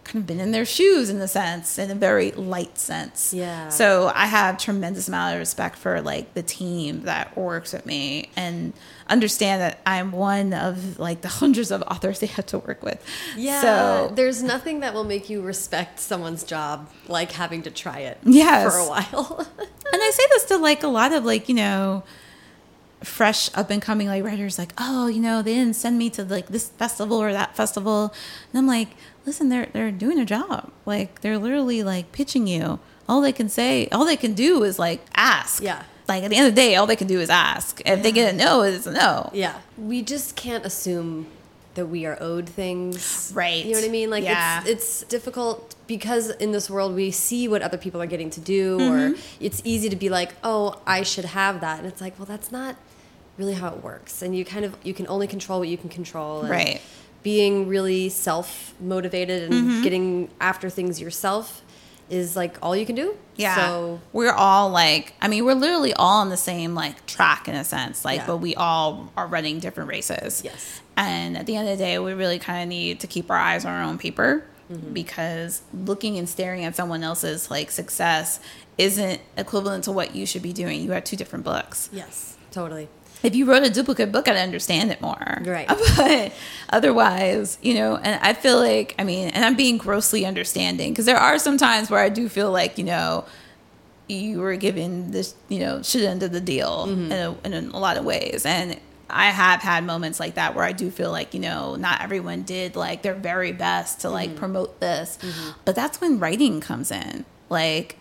kind of been in their shoes in a sense, in a very light sense. Yeah. So I have tremendous amount of respect for like the team that works with me and understand that I'm one of like the hundreds of authors they had to work with. Yeah. So there's nothing that will make you respect someone's job like having to try it. Yes. For a while. and I say this to like a lot of like, you know, fresh up and coming like writers like, oh, you know, they didn't send me to like this festival or that festival. And I'm like, listen, they're they're doing a job. Like they're literally like pitching you. All they can say, all they can do is like ask. Yeah. Like at the end of the day, all they can do is ask. If they get a no, it's a no. yeah. We just can't assume that we are owed things. Right. You know what I mean? Like Yeah. it's it's difficult because in this world we see what other people are getting to do Mm-hmm. or it's easy to be like, "Oh, I should have that." And it's like, "Well, that's not really how it works." And you kind of you can only control what you can control. And Right. Being really self-motivated and Mm-hmm. getting after things yourself is like all you can do. Yeah. So we're all like, I mean, we're literally all on the same like track in a sense, like, Yeah. but we all are running different races. Yes. And at the end of the day, we really kind of need to keep our eyes on our own paper Mm-hmm. because looking and staring at someone else's like success isn't equivalent to what you should be doing. You have two different books. yes, totally. If you wrote a duplicate book, I'd understand it more. Right. But otherwise, you know, and I feel like, I mean, and I'm being grossly understanding because there are some times where I do feel like, you know, you were given this, you know, shit end of the deal mm-hmm. in, a, in a lot of ways. And I have had moments like that where I do feel like, you know, not everyone did like their very best to like mm-hmm. promote this. Mm-hmm. But that's when writing comes in. Like,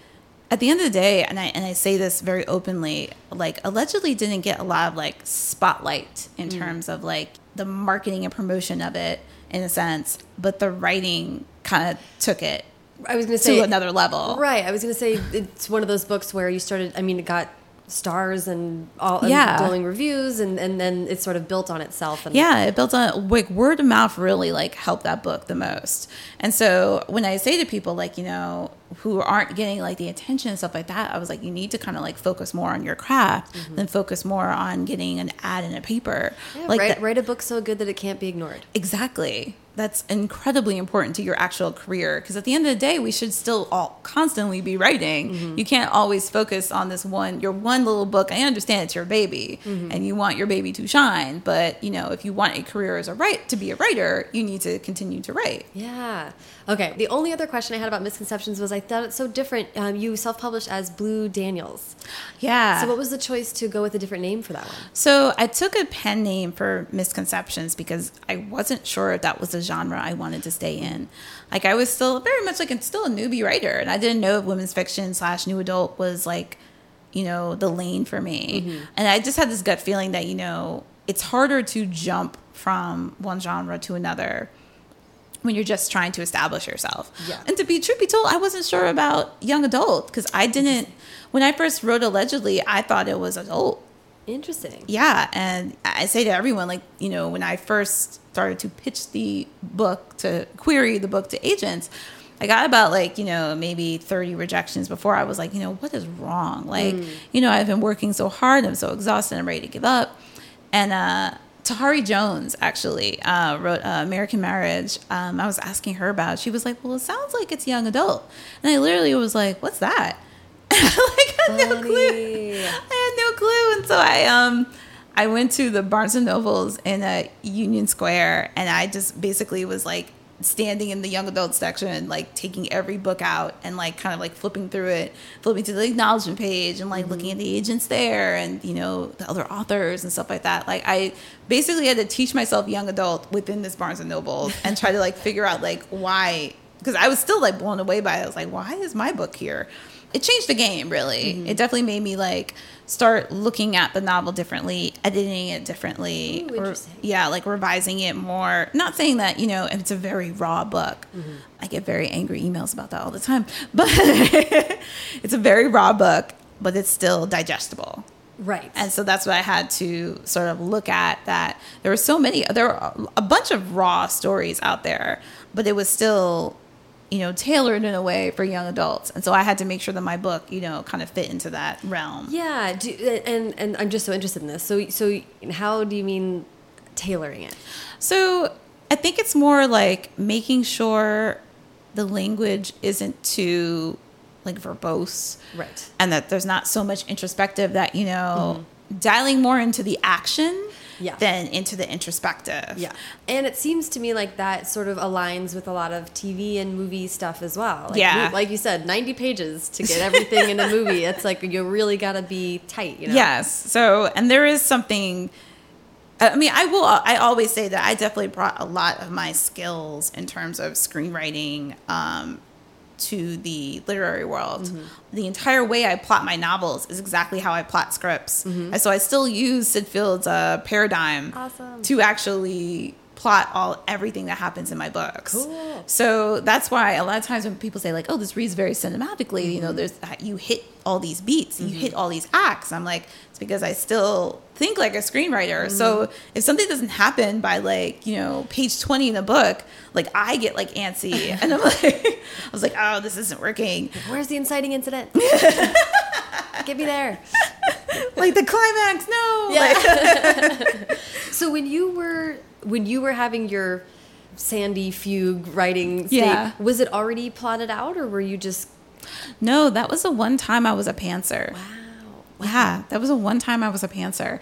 at the end of the day, and I and I say this very openly, like allegedly didn't get a lot of like spotlight in mm. terms of like the marketing and promotion of it in a sense, but the writing kind of took it I was going to to say another level. Right. I was going to say it's one of those books where you started. I mean, it got stars and all and Yeah. glowing reviews, and and then it sort of built on itself. And Yeah, it built on like word of mouth really like helped that book the most. And so when I say to people like, you know, who aren't getting like the attention and stuff like that, I was like, you need to kind of like focus more on your craft mm-hmm. than focus more on getting an ad in a paper. Yeah, like write, write a book so good that it can't be ignored. Exactly. That's incredibly important to your actual career because at the end of the day, we should still all constantly be writing. Mm-hmm. You can't always focus on this one, your one little book. I understand it's your baby mm-hmm. and you want your baby to shine, but you know, if you want a career as a write to be a writer, you need to continue to write. Yeah. Okay. The only other question I had about misconceptions was I thought it's so different. Um, you self-published as Blue Daniels. Yeah. So what was the choice to go with a different name for that one? So I took a pen name for misconceptions because I wasn't sure if that was the genre I wanted to stay in. Like I was still very much like I'm still a newbie writer, and I didn't know if women's fiction slash new adult was like, you know, the lane for me. And I just had this gut feeling that you know it's harder to jump from one genre to another when you're just trying to establish yourself. Yeah. And to be truth be told, I wasn't sure about young adult because I didn't. When I first wrote allegedly, I thought it was adult. Interesting. Yeah, and I say to everyone, like, you know, when I first started to pitch the book to query the book to agents, I got about like, you know, maybe 30 rejections before I was like, you know, what is wrong? Like, you know, I've been working so hard, I'm so exhausted, I'm ready to give up. And uh Tayari Jones actually uh, wrote uh, American Marriage. Um, I was asking her about. It. She was like, "Well, it sounds like it's young adult," and I literally was like, "What's that?" like, I had no clue. I had no clue, and so I um I went to the Barnes and Nobles in uh, Union Square, and I just basically was like standing in the young adult section, like taking every book out and like kind of like flipping through it, flipping to the acknowledgement page and like Mm-hmm. looking at the agents there and you know the other authors and stuff like that. Like I basically had to teach myself young adult within this Barnes and Noble and try to like figure out like why because I was still like blown away by it. I was like, why is my book here? It changed the game really. Mm-hmm. It definitely made me like start looking at the novel differently, editing it differently. Ooh, or- yeah, like revising it more. Not saying that, you know, if it's a very raw book. Mm-hmm. I get very angry emails about that all the time. But it's a very raw book, but it's still digestible. Right. And so that's what I had to sort of look at that there were so many there were a bunch of raw stories out there, but it was still you know tailored in a way for young adults. And so I had to make sure that my book, you know, kind of fit into that realm. yeah. Do, and and I'm just so interested in this. So so how do you mean tailoring it? So I think it's more like making sure the language isn't too like verbose. Right. And that there's not so much introspective that, you know, mm-hmm. dialing more into the action Yeah. than into the introspective. Yeah. And it seems to me like that sort of aligns with a lot of TV and movie stuff as well. Like, Yeah. Like you said, 90 pages to get everything in a movie. It's like you really got to be tight, you know? Yes. So, and there is something. I mean, I will. I always say that I definitely brought a lot of my skills in terms of screenwriting um, to the literary world. Mm-hmm. The entire way I plot my novels is exactly how I plot scripts, and so I still use Sid Field's uh, paradigm. Awesome. to actually plot all everything that happens in my books. Cool. So that's why a lot of times when people say like, "Oh, this reads very cinematically," you Mm-hmm. know, there's you hit all these beats, you hit all these acts. I'm like, it's because I still think like a screenwriter. So Mm-hmm. if something doesn't happen by like you know page 20 in the book, like I get like antsy, and I'm like, I was like, oh, this isn't working. Where's the inciting incident? Get me there. Like the climax, no. Yeah. Like, So when you were when you were having your Sandy fugue writing state, Yeah. was it already plotted out or were you just no, that was the one time I was a pantser. wow. Yeah, that was the one time I was a pantser.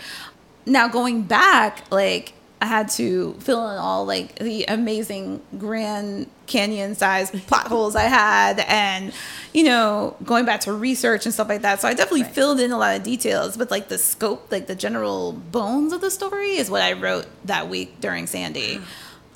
Now going back, like I had to fill in all like the amazing Grand Canyon size plot holes I had, and you know, going back to research and stuff like that. So I definitely Right. filled in a lot of details, but like the scope, like the general bones of the story, is what I wrote that week during Sandy.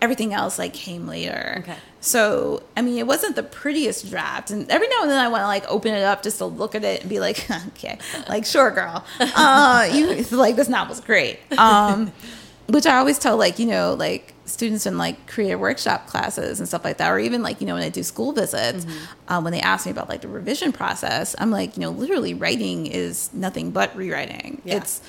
Everything else like came later. Okay. So I mean, it wasn't the prettiest draft, and every now and then I want to like open it up just to look at it and be like, okay, like sure, girl, uh, you like this novel's great. Um, which I always tell like you know like students in like creative workshop classes and stuff like that, or even like you know when I do school visits, um, when they ask me about like the revision process, I'm like you know literally writing is nothing but rewriting. Yeah. It's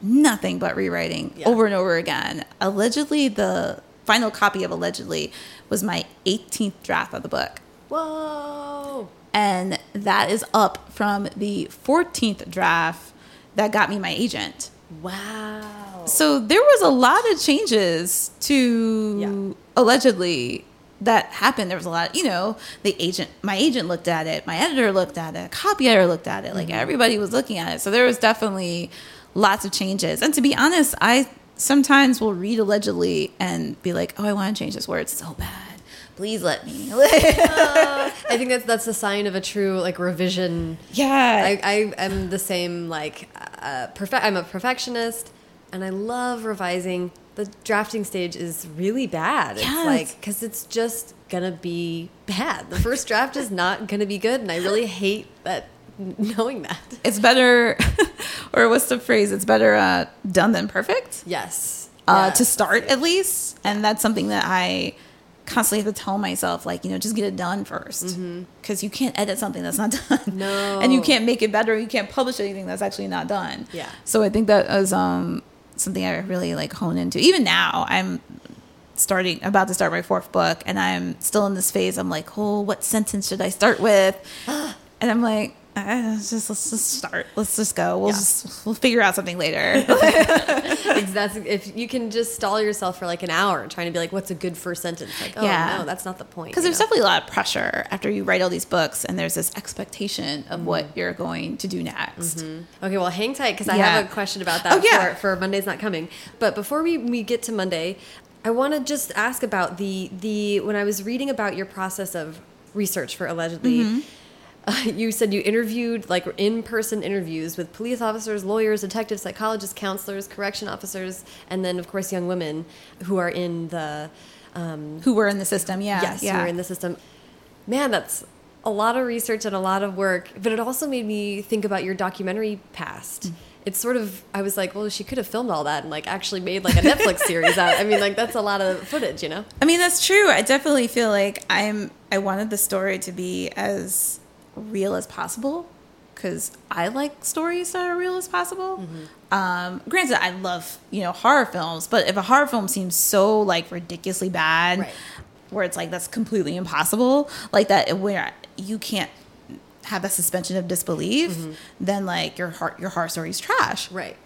nothing but rewriting Yeah. over and over again. Allegedly, the final copy of allegedly was my 18th draft of the book Whoa. and that is up from the 14th draft that got me my agent. Wow. So there was a lot of changes to Yeah. allegedly that happened. There was a lot, you know, the agent, my agent looked at it, my editor looked at it, copy editor looked at it, like everybody was looking at it. So there was definitely lots of changes. And to be honest, I sometimes will read allegedly and be like, oh, I want to change this word so bad. Please let me. I think that's that's a sign of a true like revision. yeah. I, I am the same like uh, perfect. I'm a perfectionist, and I love revising. The drafting stage is really bad. It's like because it's just gonna be bad. The first draft is not gonna be good, and I really hate that knowing that. it's better or what's the phrase it's better uh, done than perfect Yes. uh, Yes. to start at least and that's something that i constantly have to tell myself like you know just get it done first because you can't edit something that's not done Mm-hmm. No. and you can't make it better you can't publish anything that's actually not done Yeah. so i think that um something i really like hone into. Even now i'm starting about to start my fourth book and i'm still in this phase. I'm like oh what sentence should i start with? And i'm like let's just let's just start let's just go we'll Yeah. just we'll figure out something later that's if you can just stall yourself for like an hour trying to be like, what's a good first sentence? Like, oh Yeah. no, that's not the point. because there's know? definitely a lot of pressure after you write all these books and there's this expectation of what you're going to do next Okay, well, hang tight because I Yeah. have a question about that Oh, yeah. for, for Monday's Not Coming. But before we, we get to Monday, I want to just ask about the the when I was reading about your process of research for allegedly. Mm-hmm. Uh, you said you interviewed like in-person interviews with police officers, lawyers, detectives, psychologists, counselors, correction officers, and then of course young women who are in the um, Who were in the system? Yeah, yes, yeah. who are in the system. Man, that's a lot of research and a lot of work. But it also made me think about your documentary past. Mm. It's sort of I was like, well, she could have filmed all that and like actually made like a Netflix series out. I mean, like that's a lot of footage, you know. I mean, that's true. I definitely feel like I'm. I wanted the story to be as real as possible because I like stories that are real as possible. Mm-hmm. Um, granted, I love you know horror films, but if a horror film seems so like ridiculously bad, Right. where it's like that's completely impossible, like that where you can't have that suspension of disbelief, mm-hmm. then like your heart your horror story is trash. Right.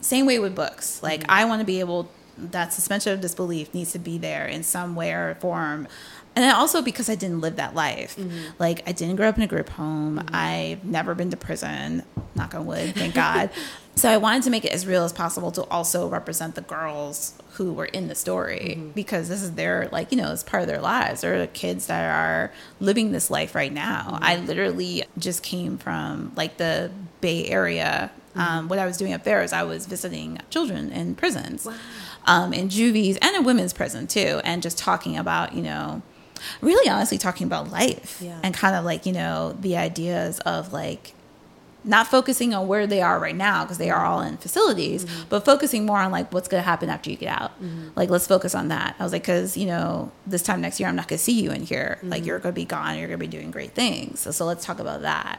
Same way with books. Like mm-hmm. I want to be able that suspension of disbelief needs to be there in some way or form. And then also because I didn't live that life. Mm-hmm. Like I didn't grow up in a group home. Mm-hmm. I've never been to prison. Knock on wood, thank God. So I wanted to make it as real as possible to also represent the girls who were in the story mm-hmm. because this is their like, you know, it's part of their lives. They're the kids that are living this life right now. I literally just came from like the Bay Area um, what I was doing up there is I was visiting children in prisons, um, in juvies and in women's prison too, and just talking about, you know, really honestly talking about life Yeah. and kind of like, you know, the ideas of like not focusing on where they are right now because they are all in facilities, mm-hmm. but focusing more on like what's going to happen after you get out. Mm-hmm. Like, let's focus on that. I was like, because, you know, this time next year, I'm not going to see you in here. Like, mm-hmm. you're going to be gone. You're going to be doing great things. So, so let's talk about that.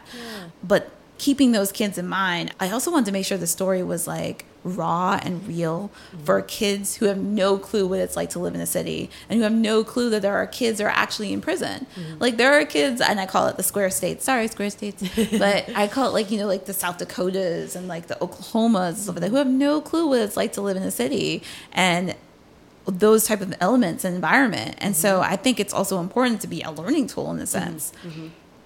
But keeping those kids in mind, I also wanted to make sure the story was like raw and real for kids who have no clue what it's like to live in a city and who have no clue that there are kids that are actually in prison. Mm-hmm. Like there are kids, and I call it the square states. Sorry, square states, but I call it like you know like the South Dakotas and like the Oklahomas and stuff like that who have no clue what it's like to live in a city and those type of elements and environment. And so mm-hmm. I think it's also important to be a learning tool in a mm-hmm. sense.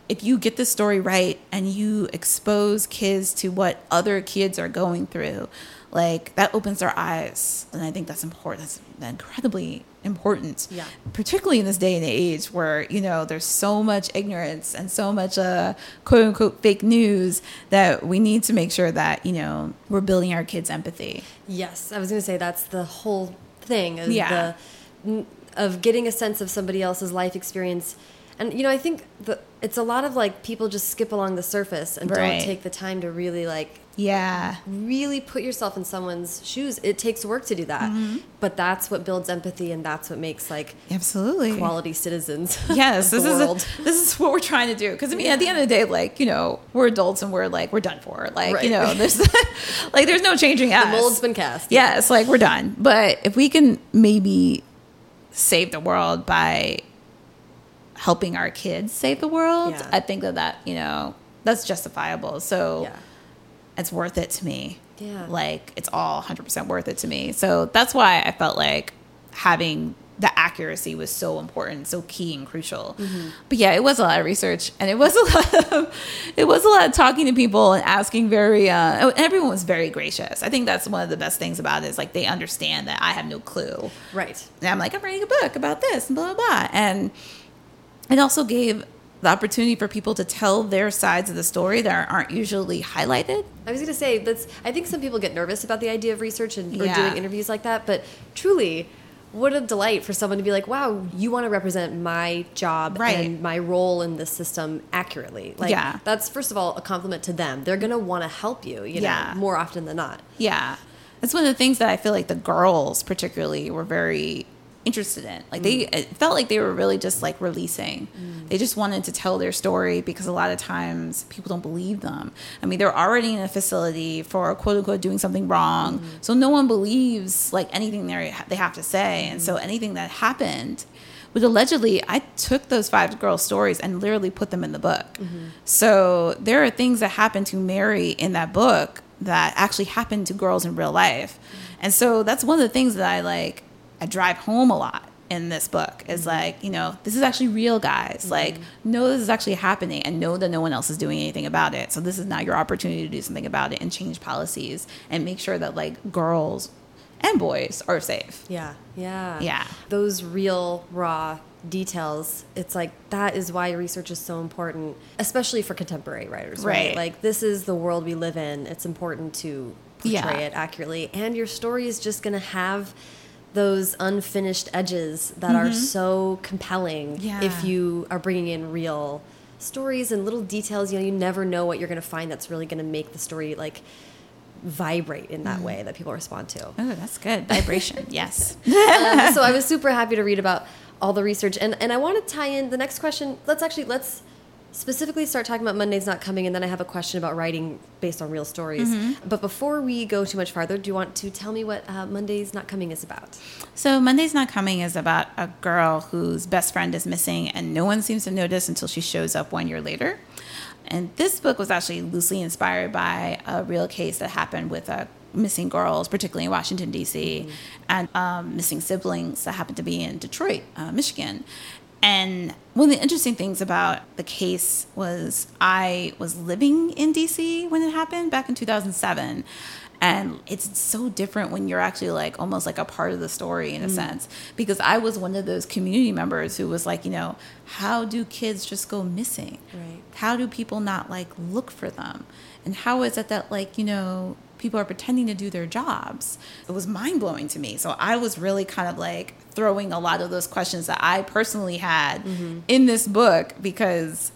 If you get the story right and you expose kids to what other kids are going through, like that opens their eyes. And I think that's important. That's incredibly important. Yeah. Particularly in this day and age where, you know, there's so much ignorance and so much uh quote unquote fake news that we need to make sure that, you know, we're building our kids' empathy. Yes, I was going to say that's the whole thing is Yeah. the of getting a sense of somebody else's life experience. And you know, I think the it's a lot of like people just skip along the surface and Right. don't take the time to really like Yeah. really put yourself in someone's shoes. It takes work to do that. Mm-hmm. But that's what builds empathy and that's what makes like Absolutely. quality citizens. Yes, this is world. this is what we're trying to do. Because I mean, at the end of the day, like you know, we're adults and we're like we're done for. Like Right. you know, there's like there's no changing us. the mold's been cast. Yes, like we're done. But if we can maybe save the world by helping our kids save the world, Yeah. I think that that you know that's justifiable. So Yeah. It's worth it to me. Yeah. Like it's all 100% worth it to me. So that's why I felt like having the accuracy was so important, so key and crucial. Mm-hmm. But yeah, it was a lot of research and it was a lot of it was a lot of talking to people and asking very uh everyone was very gracious. I think that's one of the best things about it is like they understand that I have no clue. Right. And I'm like, I'm writing a book about this and blah blah blah. And it also gave the opportunity for people to tell their sides of the story that aren't usually highlighted. I was going to say that's. I think some people get nervous about the idea of research and or Yeah. doing interviews like that, but truly, what a delight for someone to be like, "Wow, you want to represent my job Right. and my role in this system accurately." Like, Yeah. that's first of all a compliment to them. They're going to want to help you. You know, Yeah. more often than not. Yeah. That's one of the things that I feel like the girls particularly were very interested in. Like they mm. it felt like they were really just like releasing. Mm. They just wanted to tell their story because a lot of times people don't believe them. I mean, they're already in a facility for quote unquote doing something wrong. Mm. So no one believes like anything they they have to say. And so anything that happened but allegedly, I took those five girls' stories and literally put them in the book. Mm-hmm. So there are things that happened to Mary in that book that actually happened to girls in real life. And so that's one of the things that I like, I drive home a lot in this book is mm-hmm. like, you know, this is actually real, guys. Mm-hmm. Like, know this is actually happening and know that no one else is doing anything about it. So this is not your opportunity to do something about it and change policies and make sure that like girls and boys are safe. Yeah. Yeah. Yeah. Those real, raw details, it's like that is why research is so important, especially for contemporary writers, right? Right. Like, this is the world we live in. It's important to portray Yeah. it accurately. And your story is just going to have those unfinished edges that are so compelling Mm-hmm. Yeah. if you are bringing in real stories and little details you know you never know what you're going to find that's really going to make the story like vibrate in Mm. that way that people respond to Oh, that's good. Vibration. yes. um, so I was super happy to read about all the research, and and I want to tie in the next question. Let's actually let's specifically start talking about Monday's not coming, and then I have a question about writing based on real stories. Mm-hmm. But before we go too much farther, do you want to tell me what uh, Monday's not coming is about? So Monday's Not Coming is about a girl whose best friend is missing and no one seems to notice until she shows up one year later. And this book was actually loosely inspired by a real case that happened with uh, missing girls, particularly in Washington, D.C., and um, missing siblings that happened to be in Detroit, uh, Michigan. And one of the interesting things about the case was I was living in DC when it happened back in 2007. And it's so different when you're actually like almost like a part of the story in a mm-hmm. sense. Because I was one of those community members who was like, you know, how do kids just go missing? Right. How do people not like look for them? And how is it that like, you know, people are pretending to do their jobs? It was mind blowing to me. So I was really kind of like throwing a lot of those questions that I personally had mm-hmm. in this book because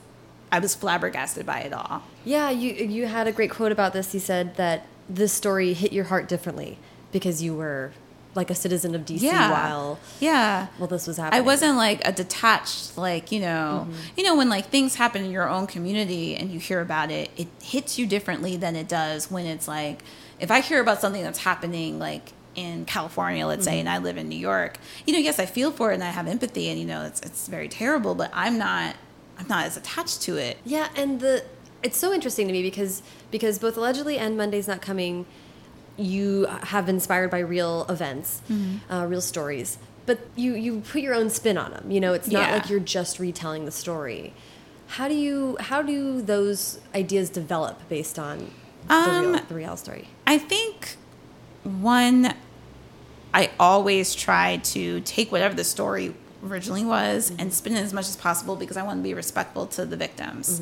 I was flabbergasted by it all. Yeah, you you had a great quote about this. You said that this story hit your heart differently because you were like a citizen of DC Yeah. while Yeah. while this was happening. I wasn't like a detached, like, you know, Mm-hmm. you know, when like things happen in your own community and you hear about it, it hits you differently than it does when it's like, if I hear about something that's happening like in California, let's Mm-hmm. say, and I live in New York, you know, yes, I feel for it and I have empathy and, you know, it's, it's very terrible, but I'm not, I'm not as attached to it. Yeah, and the it's so interesting to me because because both allegedly and Monday's not coming, you have been inspired by real events, Mm-hmm. uh, real stories, but you you put your own spin on them. You know, it's not Yeah. like you're just retelling the story. How do you how do those ideas develop based on the, Um, real, the real story? I think one, I always try to take whatever the story originally was and spin it as much as possible because I want to be respectful to the victims,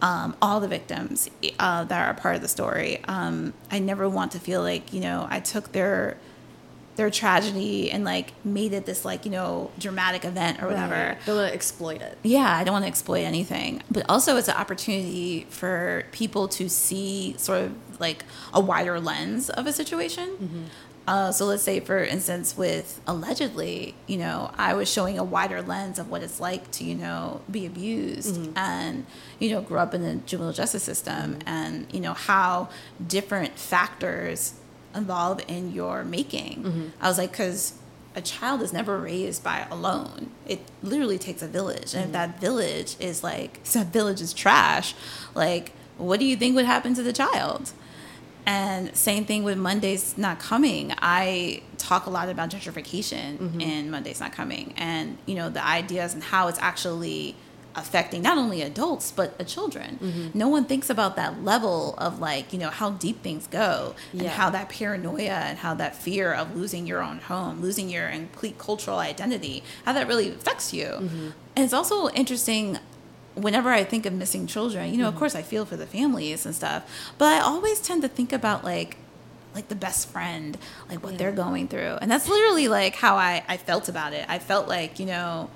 um, all the victims uh, that are a part of the story. Um, I never want to feel like you know I took their their tragedy and like made it this like you know dramatic event or whatever. Right. Don't want to exploit it. Yeah, I don't want to exploit anything. But also, it's an opportunity for people to see sort of like a wider lens of a situation. Uh, so let's say, for instance, with allegedly, you know, I was showing a wider lens of what it's like to, you know, be abused mm-hmm. and, you know, grow up in the juvenile justice system mm-hmm. and, you know, how different factors involve in your making. Mm-hmm. I was like, because a child is never raised by alone. It literally takes a village. And if that village is like, that village is trash, like, what do you think would happen to the child? And same thing with Mondays Not Coming. I talk a lot about gentrification mm-hmm. in Mondays Not Coming and, you know, the ideas and how it's actually affecting not only adults but children. Mm-hmm. No one thinks about that level of like, you know, how deep things go and how that paranoia and how that fear of losing your own home, losing your complete cultural identity, how that really affects you. Mm-hmm. And it's also interesting whenever I think of missing children, you know, of mm-hmm. course I feel for the families and stuff, but I always tend to think about like like the best friend, like what they're going through. And that's literally like how I, I felt about it. I felt like, you know,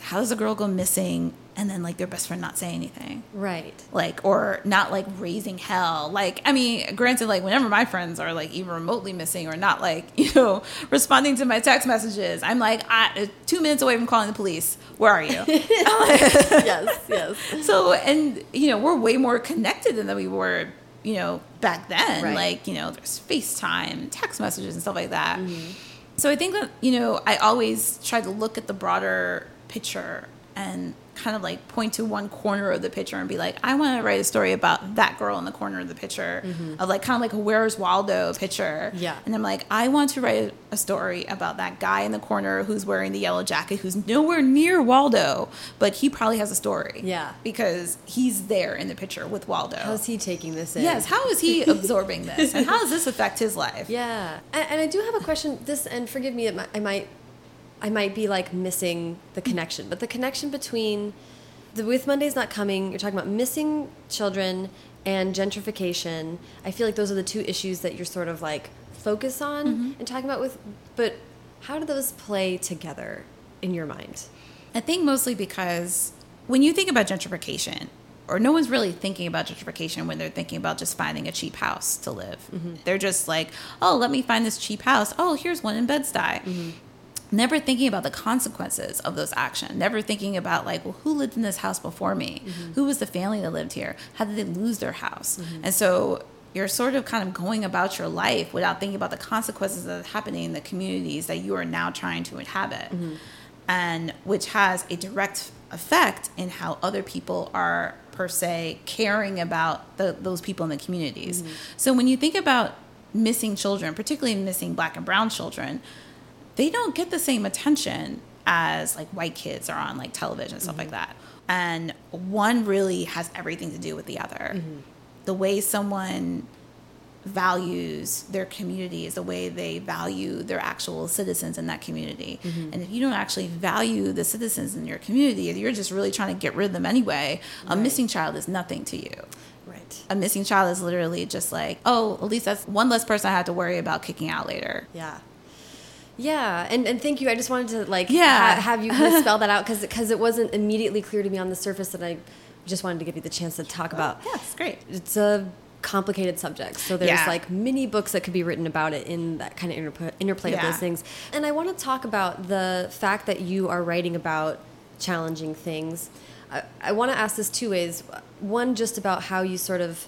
how does a girl go missing and then like their best friend not say anything? Right. like or not like raising hell like i mean granted like whenever my friends are like even remotely missing or not like you know responding to my text messages i'm like I, two minutes away from calling the police where are you yes. Yes. so and you know we're way more connected than we were you know back then Right. like you know there's facetime text messages and stuff like that Mm-hmm. so i think that you know i always try to look at the broader picture and kind of like point to one corner of the picture and be like, I want to write a story about that girl in the corner of the picture, mm-hmm. of like kind of like a Where's Waldo picture. Yeah. And I'm like, I want to write a story about that guy in the corner who's wearing the yellow jacket, who's nowhere near Waldo, but he probably has a story. Yeah. Because he's there in the picture with Waldo. How's he taking this in? yes. How is he absorbing this? And how does this affect his life? Yeah, and, and I do have a question. This, and forgive me, I might, I might be like missing the connection, but the connection between the with Mondays not coming. You're talking about missing children and gentrification. I feel like those are the two issues that you're sort of like focus on Mm-hmm. and talking about with. But how do those play together in your mind? I think mostly because when you think about gentrification, or no one's really thinking about gentrification when they're thinking about just finding a cheap house to live. They're just like, oh, let me find this cheap house. Oh, here's one in Bed-Stuy. Never thinking about the consequences of those actions. Never thinking about like, well, who lived in this house before me? Mm-hmm. Who was the family that lived here? How did they lose their house? Mm-hmm. And so you're sort of kind of going about your life without thinking about the consequences that are happening in the communities that you are now trying to inhabit mm-hmm. and which has a direct effect in how other people are per se caring about the, those people in the communities. So when you think about missing children, particularly missing black and brown children, they don't get the same attention as like white kids are on like television and stuff like mm-hmm. that. And one really has everything to do with the other. Mm-hmm. The way someone values their community is the way they value their actual citizens in that community. Mm-hmm. And if you don't actually value the citizens in your community, if you're just really trying to get rid of them anyway, a missing child is nothing to you. Right. A missing child is literally just like, oh, at least that's one less person I have to worry about kicking out later. Yeah. Yeah, and, and thank you. I just wanted to like Yeah. ha- have you kind of spell that out because because it wasn't immediately clear to me on the surface, and I just wanted to give you the chance to talk about. Yeah, it's great. It's a complicated subject, so there's Yeah. like many books that could be written about it in that kind of interplay, interplay of those things. And I want to talk about the fact that you are writing about challenging things. I, I want to ask this two ways. One, just about how you sort of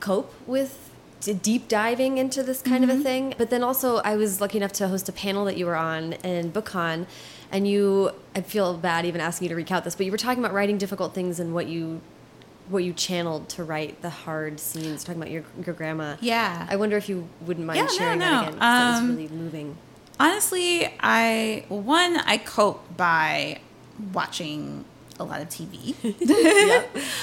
cope with deep diving into this kind Mm-hmm. of a thing. But then also, I was lucky enough to host a panel that you were on in BookCon, and you. I feel bad even asking you to recount this, but you were talking about writing difficult things and what you. What you channeled to write the hard scenes, talking about your your grandma. Yeah. I wonder if you wouldn't mind Yeah, no, sharing no. that again. 'cause that was Um, really moving. Honestly, I one I cope by watching a lot of TV,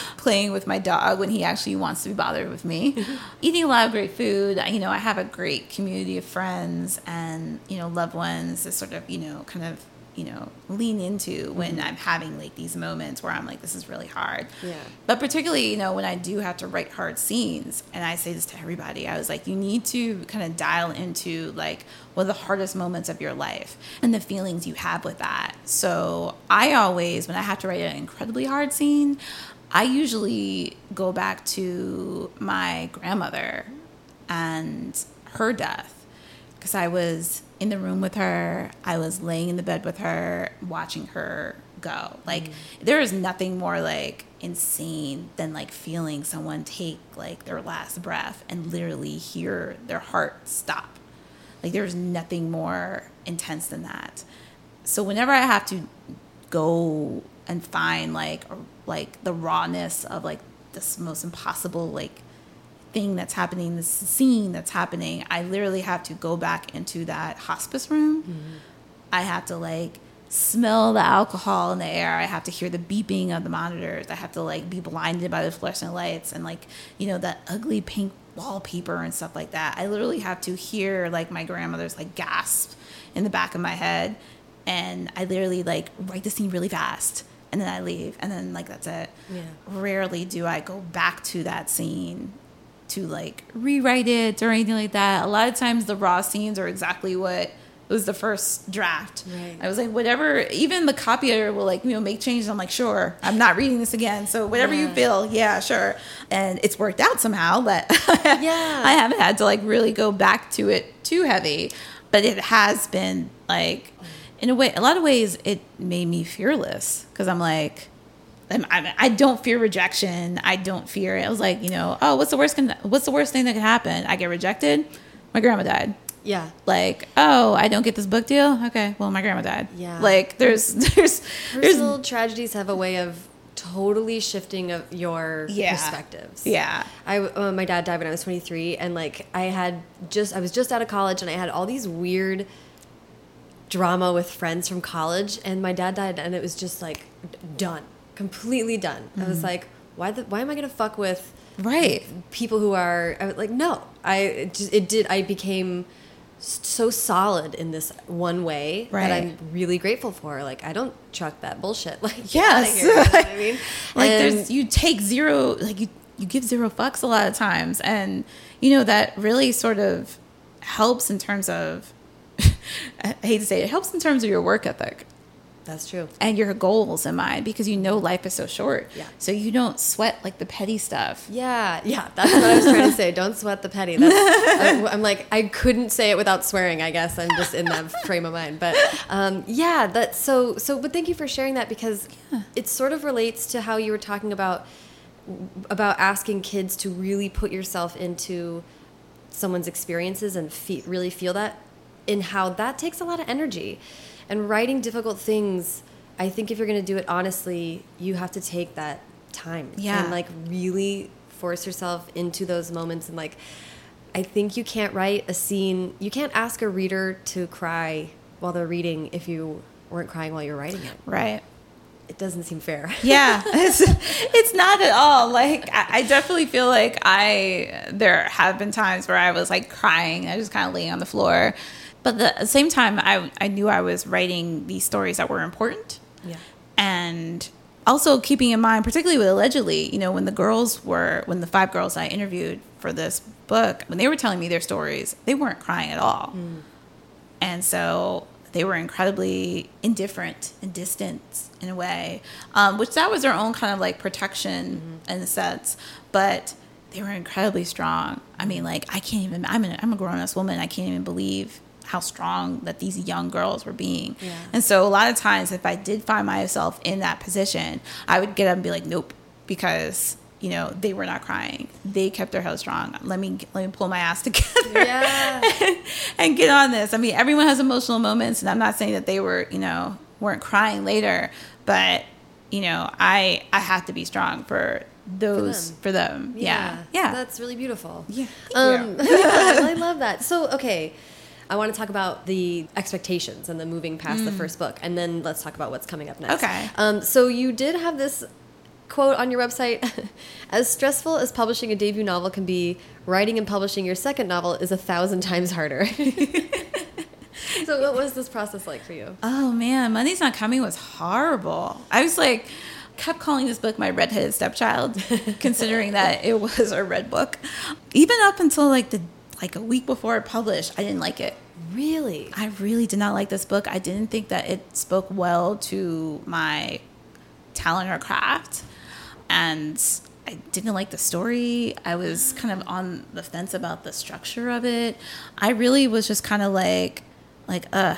playing with my dog when he actually wants to be bothered with me, eating a lot of great food. I- You know, I have a great community of friends and you know loved ones to sort of you know kind of you know lean into when mm-hmm. I'm having like these moments where I'm like this is really hard. Yeah. But particularly, you know, when I do have to write hard scenes, and I say this to everybody, I was like, you need to kind of dial into like one of the hardest moments of your life and the feelings you have with that. So I always, when I have to write an incredibly hard scene, I usually go back to my grandmother and her death because I was in the room with her, I was laying in the bed with her, watching her go. Like mm. there is nothing more like insane than like feeling someone take like their last breath and literally hear their heart stop. Like there's nothing more intense than that. So whenever I have to go and find like like the rawness of like this most impossible like thing that's happening, this scene that's happening, I literally have to go back into that hospice room. Mm-hmm. I have to like smell the alcohol in the air. I have to hear the beeping of the monitors. I have to like be blinded by the fluorescent lights and like, you know, that ugly pink wallpaper and stuff like that. I literally have to hear like my grandmother's like gasp in the back of my head. And I literally like write the scene really fast and then I leave and then like that's it. Yeah. Rarely do I go back to that scene to like rewrite it or anything like that. A lot of times the raw scenes are exactly what was the first draft. Right. I was like, whatever, even the copy editor will like, you know, make changes. I'm like, sure, I'm not reading this again. So whatever you feel, yeah, sure. And it's worked out somehow, but Yeah. I haven't had to like really go back to it too heavy. But it has been like, in a way, a lot of ways, it made me fearless because I'm like, I'm, I'm, I don't fear rejection. I don't fear it. I was like, you know, oh, what's the worst? Can, what's the worst thing that could happen? I get rejected. My grandma died. Yeah. Like, oh, I don't get this book deal. Okay, well, my grandma died. Yeah. Like, there's, there's, Personal there's, tragedies have a way of totally shifting of your Yeah. perspectives. yeah, I uh, my dad died when I was 23 and like I had just I was just out of college and I had all these weird drama with friends from college and my dad died and it was just like done completely done I Mm-hmm. was like why the, why am I gonna fuck with right. people who are I was like no I it, just, it did I became so solid in this one way Right. that I'm really grateful for like I don't chuck that bullshit like Yes. here, you know I mean like And- there's you take zero like you you give zero fucks a lot of times and you know that really sort of helps in terms of I hate to say it, it helps in terms of your work ethic that's true and your goals in mind because you know life is so short Yeah. so you don't sweat like the petty stuff Yeah, yeah, that's what I was trying to say. Don't sweat the petty. That's, I, I'm like, I couldn't say it without swearing. I guess I'm just in that frame of mind. But um, yeah, that's so. So, but thank you for sharing that because it sort of relates to how you were talking about about asking kids to really put yourself into someone's experiences and fe really feel that, and how that takes a lot of energy. And writing difficult things, I think if you're going to do it honestly, you have to take that time Yeah. and like really force yourself into those moments and like I think you can't write a scene you can't ask a reader to cry while they're reading if you weren't crying while you're writing it. Right. It doesn't seem fair. Yeah. It's, it's not at all. Like I, I definitely feel like i there have been times where i was like crying. I was just kind of laying on the floor but the, at the same time I, I knew i was writing these stories that were important. Yeah. And also keeping in mind particularly with allegedly you know when the girls were when the five girls i interviewed for this book when they were telling me their stories they weren't crying at all. And so they were incredibly indifferent and distant in a way um, which that was their own kind of like protection in a sense. But they were incredibly strong. I mean like i can't even i'm, an, I'm a grown-ass woman. I can't even believe how strong that these young girls were being Yeah. and so a lot of times if i did find myself in that position i would get up and be like nope because you know they were not crying they kept their head strong let me let me pull my ass together Yeah. and get on this. I mean, everyone has emotional moments, and I'm not saying that they were, you know, weren't crying later, but you know, I I have to be strong for those for them. Yeah, yeah, that's really beautiful yeah. Um, yeah, I love that. So, okay, I want to talk about the expectations and the moving past the first book, and then let's talk about what's coming up next. Okay. Um, so you did have this quote on your website: "As stressful as publishing a debut novel can be, writing and publishing your second novel is a thousand times harder." so, what was this process like for you? Oh man, Monday's Not Coming was horrible. I was like, kept calling this book my redheaded stepchild, considering that it was a red book. Even up until like the like a week before it published, I didn't like it. Really? I really did not like this book. I didn't think that it spoke well to my talent or craft. And I didn't like the story. I was kind of on the fence about the structure of it. I really was just kind of like, like, uh,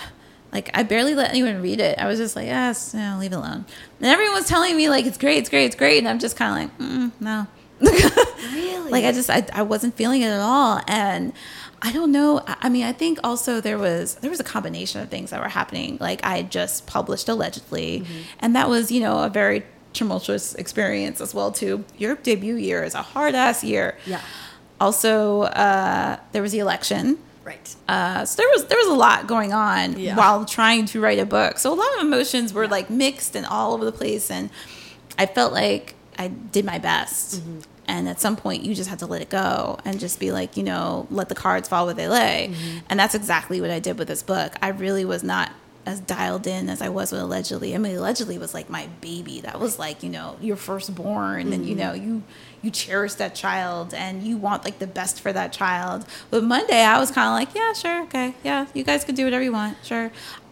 like I barely let anyone read it. I was just like, yes, no, leave it alone. And everyone was telling me like, it's great, it's great, it's great. And I'm just kind of like, mm, no. Really? Like I just I, I wasn't feeling it at all, and I don't know. I, mean, I think also there was there was a combination of things that were happening. Like I had just published allegedly, and that was you know a very tumultuous experience as well too. Your debut year is a hard ass year. Yeah. Also, uh, there was the election. Right. Uh, so there was there was a lot going on Yeah. while trying to write a book. So a lot of emotions were like mixed and all over the place, and I felt like I did my best. Mm-hmm. And at some point, you just have to let it go and just be like, you know, let the cards fall where they lay. Mm-hmm. And that's exactly what I did with this book. I really was not as dialed in as I was with allegedly. I mean, allegedly was like my baby. That was like, you know, your firstborn, and you Mm-hmm. know, you you cherish that child and you want like the best for that child. But Monday, I was kind of like, yeah, sure, okay, yeah, you guys can do whatever you want, sure.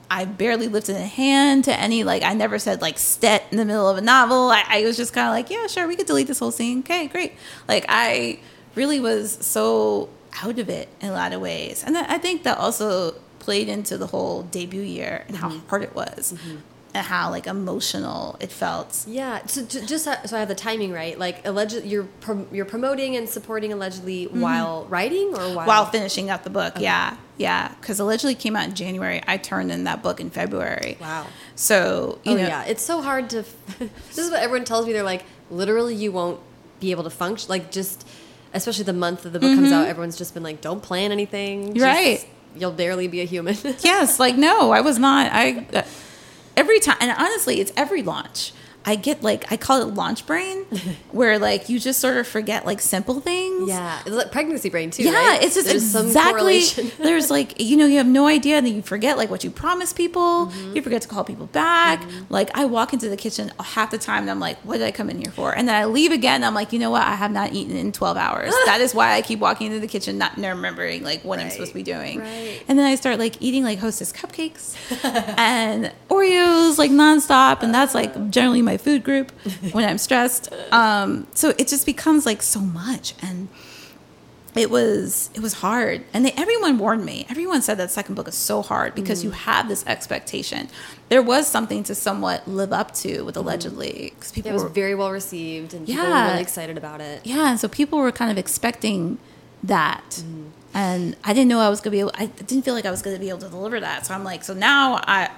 I barely lifted a hand to any like I never said like stet in the middle of a novel. I, I was just kind of like, yeah, sure, we could delete this whole scene. Okay, great. Like I really was so out of it in a lot of ways, and I think that also played into the whole debut year and how mm-hmm. hard it was, mm-hmm. and how like emotional it felt. Yeah, so, ju- just so I have the timing right. Like, alleged, you're you're promoting and supporting allegedly mm-hmm. while writing or while while finishing up the book. Yeah, Yeah, because allegedly came out in January. I turned in that book in February. Wow. So you oh know, yeah, it's so hard to. this is what everyone tells me. They're like, literally, you won't be able to function. Like just, especially the month that the book comes out, everyone's just been like, don't plan anything. Just- Right. You'll barely be a human. yes, like no, I was not. I uh, every time, and honestly, it's every launch. I get like I call it launch brain, where like you just sort of forget like simple things. yeah, it's like pregnancy brain too. Yeah, right? it's just There's exactly. there's like you know you have no idea, and then you forget like what you promise people. Mm-hmm. You forget to call people back. Like I walk into the kitchen half the time, and I'm like, what did I come in here for? And then I leave again. And I'm like, you know what? I have not eaten in 12 hours. that is why I keep walking into the kitchen, not remembering like what I'm supposed to be doing. right. And then I start like eating like Hostess cupcakes and Oreos like nonstop, and that's like generally my food group when I'm stressed. Um, so it just becomes like so much and it was it was hard. And they, everyone warned me. Everyone said that second book is so hard because you mm-hmm. have this expectation. There was something to somewhat live up to with mm-hmm. allegedly because people It was were very well received, and people Yeah. were really excited about it. yeah and so people were kind of expecting that. Mm-hmm. And i didn't know i was gonna be able i didn't feel like i was gonna be able to deliver that. So i'm like so now i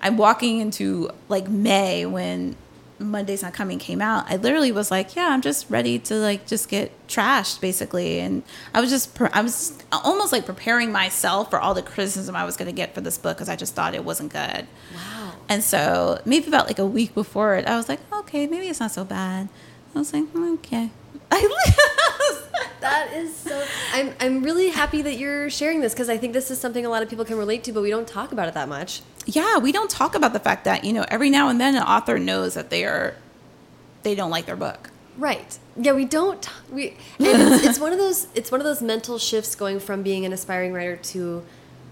i'm walking into like may when monday's not coming came out i literally was like yeah i'm just ready to like just get trashed basically and i was just i was almost like preparing myself for all the criticism i was going to get for this book because i just thought it wasn't good Wow. and so maybe about like a week before it, I was like, okay, maybe it's not so bad. I was like, "Hmm, okay. That is so. I'm I'm really happy that you're sharing this because I think this is something a lot of people can relate to, but we don't talk about it that much. yeah, we don't talk about the fact that, you know, every now and then an author knows that they are, they don't like their book. Right. Yeah, we don't. We. And it's, it's one of those. It's one of those mental shifts going from being an aspiring writer to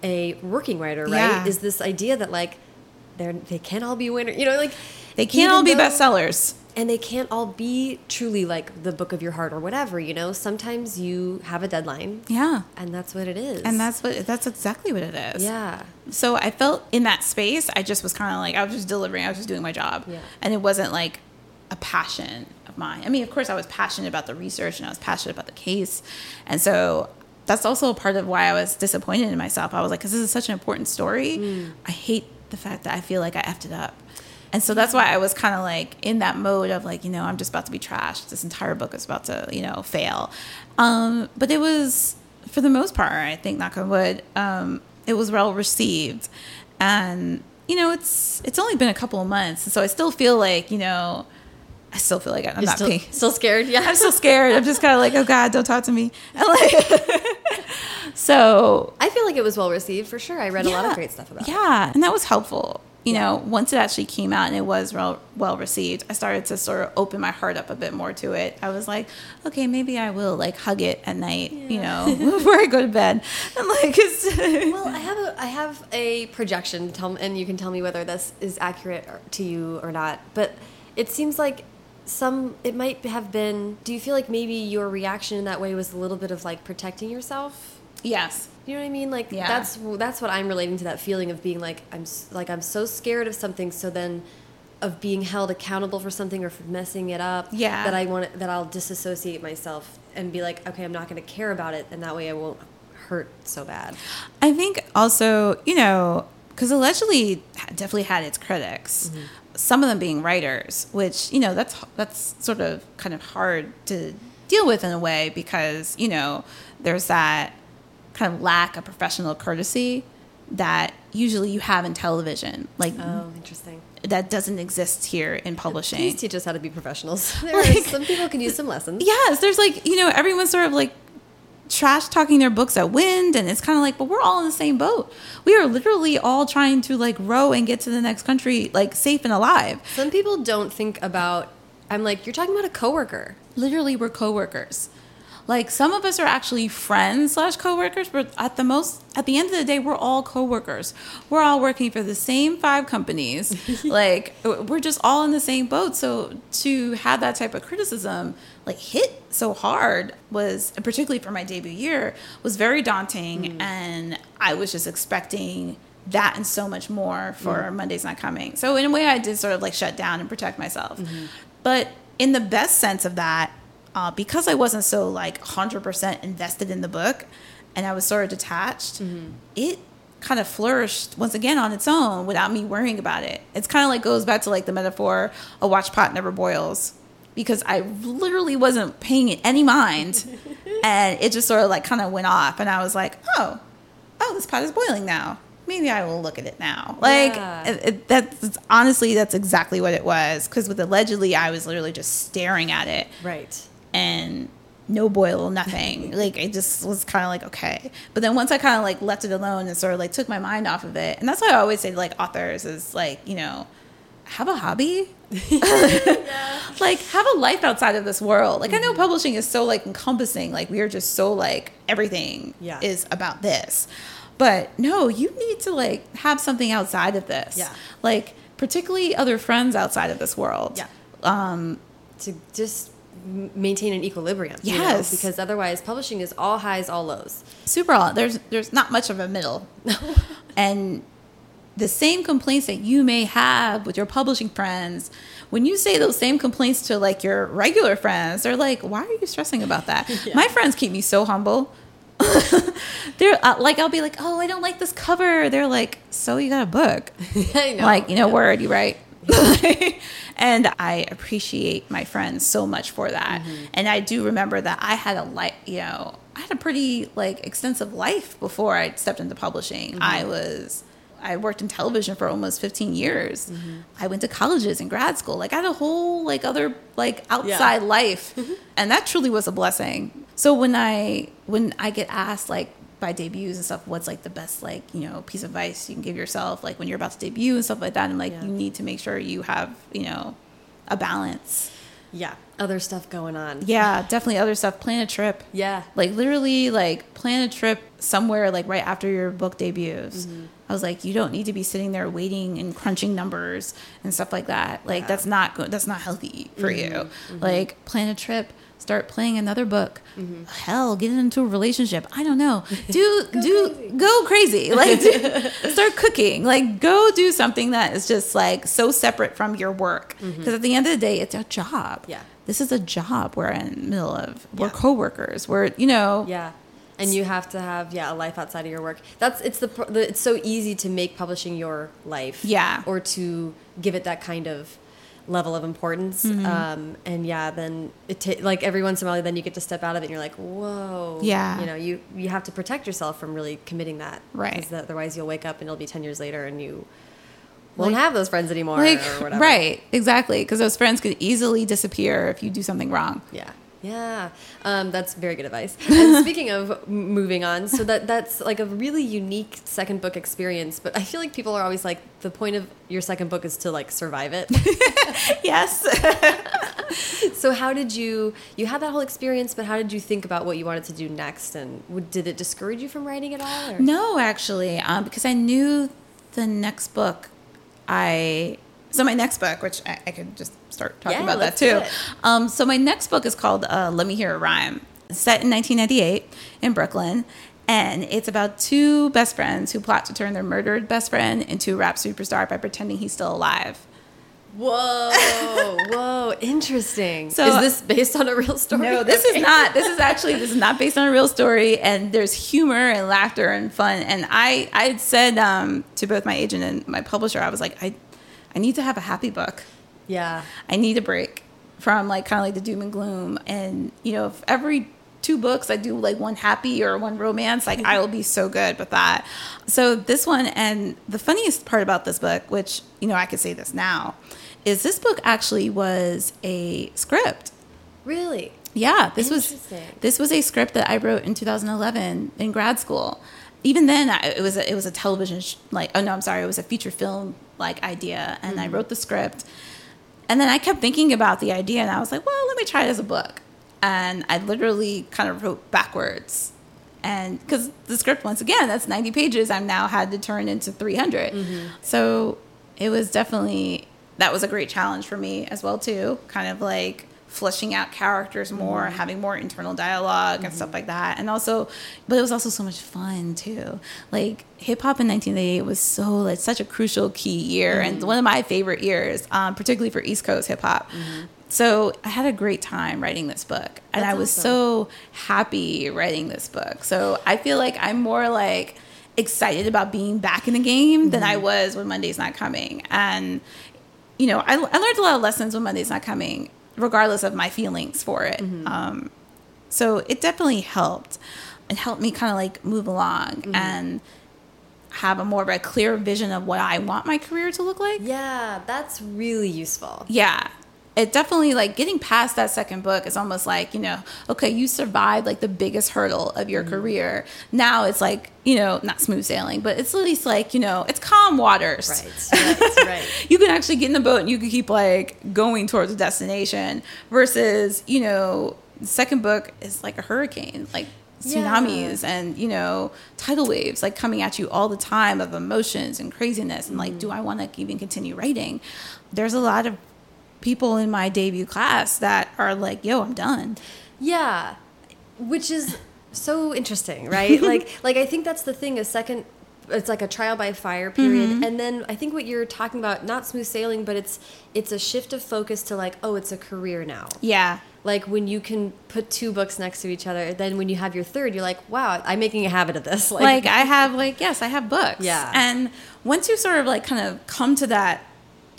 a working writer. Right. Yeah. Is this idea that like they're they can't all be winners. You know, like They can't all be bestsellers. And they can't all be truly like the book of your heart or whatever. You know, sometimes you have a deadline, Yeah. and that's what it is. And that's what, that's exactly what it is. yeah. So I felt in that space, I just was kind of like, I was just delivering, I was just doing my job. Yeah. And it wasn't like a passion of mine. I mean, of course, I was passionate about the research and I was passionate about the case. And so that's also a part of why I was disappointed in myself. I was like, because this is such an important story. Mm. I hate the fact that I feel like I effed it up. And so that's why I was kind of like in that mode of like, you know, I'm just about to be trashed. This entire book is about to, you know, fail. Um, but it was, for the most part, I think, knock on wood, um, it was well received. And, you know, it's it's only been a couple of months. And so I still feel like, you know, I still feel like I'm You're not still, paying. still scared. Yeah. I'm still scared. I'm just kind of like, oh God, don't talk to me. And like, so I feel like it was well received for sure. I read a lot of great stuff about it. yeah, and that was helpful. You know, once it actually came out and it was well, well received, I started to sort of open my heart up a bit more to it. I was like, okay, maybe I will like hug it at night, you know, before I go to bed. And like, it's, Well, I have a I have a projection. Tell and you can tell me whether this is accurate to you or not. But it seems like some it might have been. Do you feel like maybe your reaction in that way was a little bit of like protecting yourself? yes, You know what I mean? Like Yeah. that's that's what I'm relating to that feeling of being like I'm like I'm so scared of something. So then. Of being held accountable for something or for messing it up, Yeah. That I want that I'll disassociate myself and be like, okay, I'm not going to care about it, and that way I won't hurt so bad. I think also, you know, because allegedly definitely had its critics, mm-hmm. some of them being writers, which you know that's that's sort of kind of hard to deal with in a way because you know there's that kind of lack of professional courtesy that usually you have in television, like Oh, interesting. that doesn't exist here in publishing. Please teach us how to be professionals. There are- Like- some people can use some lessons. Yes, there's like, you know, everyone's sort of like trash talking their books at wind and it's kind of like but we're all in the same boat we are literally all trying to like row and get to the next country like safe and alive Some people don't think about. I'm like, you're talking about a coworker. literally we're coworkers like some of us are actually friends slash coworkers but at the most at the end of the day we're all coworkers. We're all working for the same five companies. Like we're just all in the same boat. So to have that type of criticism like hit so hard was particularly for my debut year was very daunting. Mm. And i was just expecting that and so much more for mm. monday's not coming. So in a way i did sort of like shut down and protect myself. Mm-hmm. But in the best sense of that uh, because I wasn't so like 100% invested in the book, and I was sort of detached, it kind of flourished once again on its own without me worrying about it. It's kind of like goes back to like the metaphor a watch pot never boils because I literally wasn't paying it any mind and it just sort of like kind of went off and I was like, "Oh, oh, this pot is boiling now. Maybe I will look at it now." Like Yeah. it, it, that's honestly that's exactly what it was cuz with allegedly I was literally just staring at it Right. And no boil, nothing. like I just was kind of like okay. But then once I kind of like left it alone and sort of like took my mind off of it, and that's why I always say like authors is like you know have a hobby. Like have a life outside of this world. Like I Mm-hmm. know publishing is so like encompassing. Like we are just so like everything Yeah. is about this. But no, you need to like have something outside of this. Yeah. Like particularly other friends outside of this world. Yeah. Um To just maintain an equilibrium. you know, Yes. because otherwise, publishing is all highs, all lows. super all there's there's not much of a middle. And the same complaints that you may have with your publishing friends when you say those same complaints to like your regular friends they're like why are you stressing about that? My friends keep me so humble. They're uh, like i'll be like oh i don't like this cover. They're like so you got a book. Like you know word you right and i appreciate my friends so much for that. Mm-hmm. And i do remember that i had a life you know i had a pretty like extensive life before i stepped into publishing. I mm-hmm. was i worked in television for almost 15 years. Mm-hmm. I went to colleges and grad school. Like i had a whole like other like outside life. And that truly was a blessing. So when i when i get asked like by debuts and stuff what's like the best like you know piece of advice you can give yourself like when you're about to debut and stuff like that i'm like Yeah. you need to make sure you have you know a balance yeah, other stuff going on. yeah definitely other stuff plan a trip Yeah. like literally like plan a trip somewhere like right after your book debuts Mm-hmm. i was like you don't need to be sitting there waiting and crunching numbers and stuff like that like Yeah. that's not good that's not healthy for you Mm-hmm. like plan a trip start playing another book Mm-hmm. hell get into a relationship i don't know do do go crazy like do, start cooking like go do something that is just like so separate from your work because at the end of the day it's a job Mm-hmm. Yeah. this is a job we're in the middle of we're Yeah. co-workers we're you know Yeah. And you have to have yeah a life outside of your work. That's it's the, the it's so easy to make publishing your life. Yeah. Or to give it that kind of level of importance. Mm-hmm. Um, and yeah, then it like every once in a while, then you get to step out of it, and you're like, whoa. Yeah. You know, you you have to protect yourself from really committing that. Right. 'Cause Otherwise, you'll wake up and it'll be ten years later, and you won't Like- have those friends anymore, like or whatever. right exactly because those friends could easily disappear if you do something wrong Yeah. Yeah, um, that's very good advice. And speaking of moving on, so that that's like a really unique second book experience. But I feel like people are always like, the point of your second book is to like survive it. yes so how did you you had that whole experience? But how did you think about what you wanted to do next? And would, did it discourage you from writing at all? Or? no actually um, because i knew the next book i so my next book which i, I could just start talking Yeah, about that too um, so my next book is called uh, let me hear a rhyme It's set in 1998 in brooklyn and it's about two best friends who plot to turn their murdered best friend into a rap superstar by pretending he's still alive Whoa, whoa, interesting. So- is this based on a real story? No, this Okay. is not. This is actually this is not based on a real story, and there's humor and laughter and fun. And I I said um, to both my agent and my publisher, I was like, I I need to have a happy book. Yeah. I need a break from like kind of like the doom and gloom. And you know, if every two books I do like one happy or one romance, like I will be so good with that. So this one, and the funniest part about this book, which you know I could say this now, is this book actually was a script. Really? Yeah, this was this was a script that I wrote in 2011 in grad school. Even then, I, it was a, it was a television sh- like oh no, I'm sorry, it was a feature film like idea, and Mm-hmm. I wrote the script. And then I kept thinking about the idea, and I was like, well, let me try it as a book. And I literally kind of wrote backwards, and because the script once again that's 90 pages, I've now had to turn into 300. Mm-hmm. So it was definitely that was a great challenge for me as well too kind of like fleshing out characters more Mm-hmm. having more internal dialog and stuff like that and also but it was also so much fun too like hip hop in 1988 was so like such a crucial key year Mm-hmm. and one of my favorite years um, particularly for east coast hip hop so I had a great time writing this book, and That's I was awesome. so happy writing this book. So I feel like I'm more like excited about being back in the game than I Mm-hmm. was when Monday's not coming. And you know, I, I learned a lot of lessons when Monday's not coming, regardless of my feelings for it. Mm-hmm. Um, so it definitely helped. It helped me kind of like move along Mm-hmm. and have a more of a clear vision of what I want my career to look like. Yeah, that's really useful. Yeah. It definitely like getting past that second book is almost like, you know, okay, you survived like the biggest hurdle of your mm-hmm. career. Now it's like, you know, not smooth sailing, but it's at least like, you know, it's calm waters. Right, right, right. you can actually get in the boat and you can keep like going towards a destination versus, you know, second book is like a hurricane, like tsunamis and, you know, tidal waves like coming at you all the time of emotions and craziness and like, do mm-hmm. I want to even continue writing? There's a lot of people in my debut class that are like, yo, I'm done. Yeah, which is so interesting, right? like, like I think that's the thing. A second, it's like a trial by fire period, Mm-hmm. and then I think what you're talking about, not smooth sailing, but it's it's a shift of focus to like, oh, it's a career now. Yeah. Like when you can put two books next to each other, then when you have your third, you're like, wow, I'm making a habit of this. like I have like yes, I have books. Yeah. And once you sort of like kind of come to that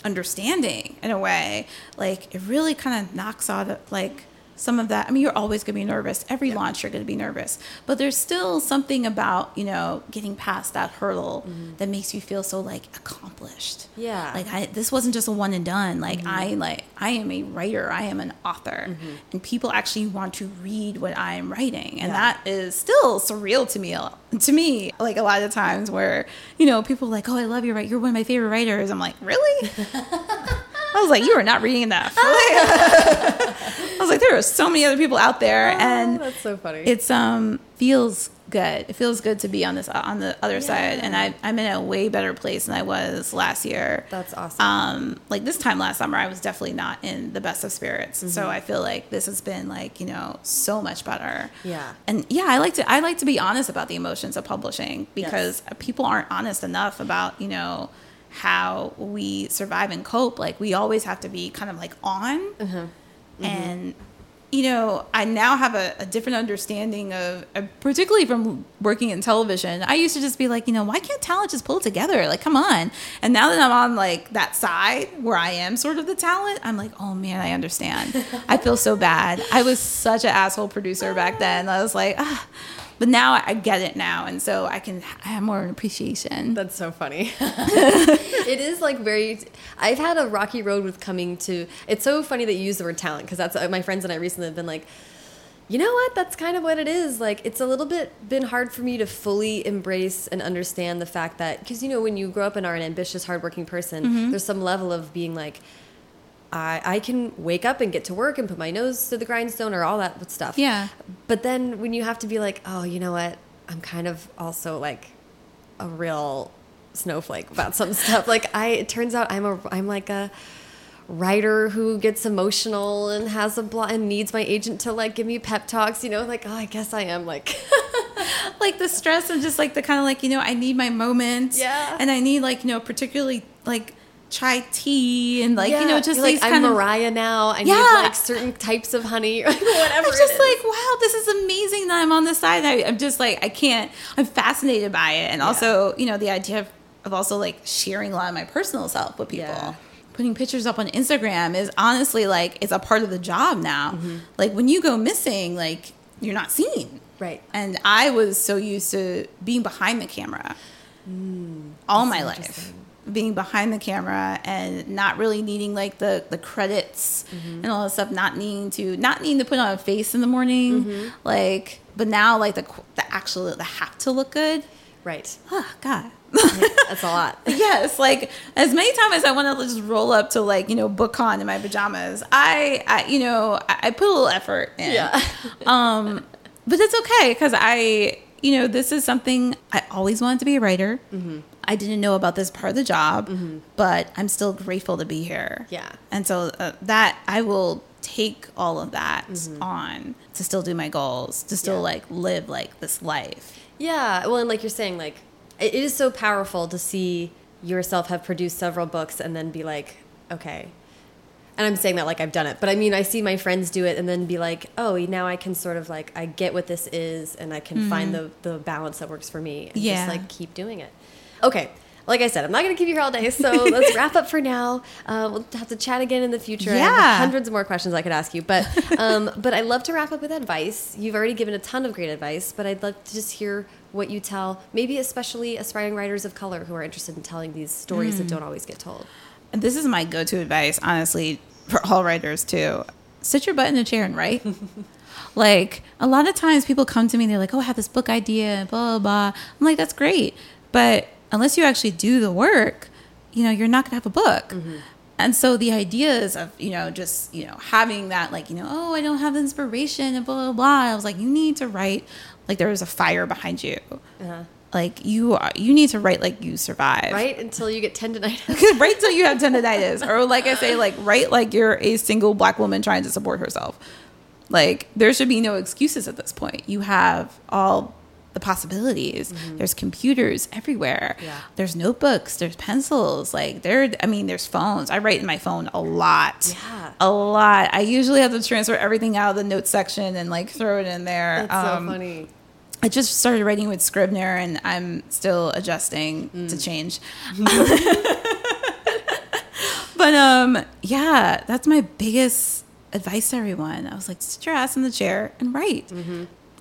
understanding in a way, like it really kind of knocks out like some of that. I mean, you're always going to be nervous. Every launch, you're going to be nervous, but there's still something about you know getting past that hurdle mm-hmm. that makes you feel so like accomplished. Yeah. Like I, this wasn't just a one and done. Like mm-hmm. I like I am a writer. I am an author, mm-hmm. and people actually want to read what I am writing, and Yeah. that is still surreal to me. To me, like a lot of times where you know people are like, "Oh, I love you, right? You're one of my favorite writers." I'm like, really? I was like, you are not reading enough. I was like, there are so many other people out there, and Oh, that's so funny. it's um feels good. It feels good to be on this on the other side, and I I'm in a way better place than I was last year. That's awesome. Um, like this time last summer, I was definitely not in the best of spirits. Mm-hmm. So I feel like this has been like you know so much better. Yeah. and yeah, I like to I like to be honest about the emotions of publishing because people aren't honest enough about you know how we survive and cope. Like we always have to be kind of like on Mm-hmm. and you know i now have a, a different understanding of uh, particularly from working in television i used to just be like you know why can't talent just pull it together like come on and now that i'm on like that side where i am sort of the talent i'm like oh man i understand i feel so bad i was such an asshole producer back then i was like ah. But now I- get it now and so i can i have more appreciation That's so funny. it is like very. I've had a rocky road with coming to. It's so funny that you use the word talent because that's uh, my friends and I recently have been like, you know what? That's kind of what it is. Like, it's a little bit been hard for me to fully embrace and understand the fact that because you know when you grow up and are an ambitious, hardworking person, there's some level of being like. I, I can wake up and get to work and put my nose to the grindstone or all that stuff. Yeah. But then when you have to be like, oh, you know what? I'm kind of also like a real snowflake about some stuff. Like I, it turns out I'm a, I'm like a writer who gets emotional and has a blo- and needs my agent to like give me pep talks. You know, like oh, I guess I am like. like the stress and just like the kind of like you know I need my moment. Yeah. And I need like you know particularly like chai tea and like you know just like I'm of. Mariah now. I Yeah. need like certain types of honey or whatever. I'm just like, wow, this is amazing that I'm on this side. I, I'm just like, I can't. I'm fascinated by it, and also, you know, the idea of, of also like sharing a lot of my personal self with people. Yeah. Putting pictures up on Instagram is honestly like it's a part of the job now. Mm-hmm. Like when you go missing, like you're not seen. Right. And I was so used to being behind the camera all my life. Being behind the camera and not really needing like the the credits and all that stuff, not needing to not needing to put on a face in the morning. Like but now like the the actual the have to look good. right. Oh god. That's a lot. yes, like as many times as I want to just roll up to like you know BookCon in my pajamas, I, I you know I, I put a little effort in. Yeah. um, but it's okay because I you know this is something I always wanted to be a writer. Mm-hmm. I didn't know about this part of the job, but I'm still grateful to be here. Yeah. and so uh, that I will take all of that Mm-hmm. on to still do my goals, to still Yeah. like live like this life. Yeah, well, and like you're saying, like it is so powerful to see yourself have produced several books and then be like, okay. And I'm saying that like I've done it, but I mean, I see my friends do it and then be like, oh, now I can sort of like, I get what this is and I can find the, the balance that works for me and Mm-hmm. Yeah. just like keep doing it. Okay. Like I said, I'm not going to keep you here all day, so let's wrap up for now. Uh, we'll have to chat again in the future. Yeah. hundreds more questions I could ask you, but um, but I love to wrap up with advice. You've already given a ton of great advice, but I'd love to just hear what you tell, maybe especially aspiring writers of color who are interested in telling these stories Mm. that don't always get told. And this is my go-to advice, honestly, for all writers too. Sit your butt in a chair and write. like a lot of times, people come to me, and they're like, "Oh, I have this book idea," blah blah blah. I'm like, "That's great," but unless you actually do the work, you know, you're not gonna have a book. And so the ideas of you know just you know having that like you know oh I don't have the inspiration and blah blah blah. I was like, you need to write like there is a fire behind you. Uh-huh. Like you are, you need to write like you survive Right until you get tendonitis. right till you have tendonitis or like i say like write like you're a single black woman trying to support herself like there should be no excuses at this point you have all the possibilities there's computers everywhere Yeah. there's notebooks there's pencils like there i mean there's phones i write in my phone a lot Yeah. a lot i usually have to transfer everything out of the notes section and like throw it in there That's Um, so funny. I just started writing with Scrivener and I'm still adjusting to change. but um yeah, that's my biggest advice to everyone. I was like, sit your ass in the chair and write.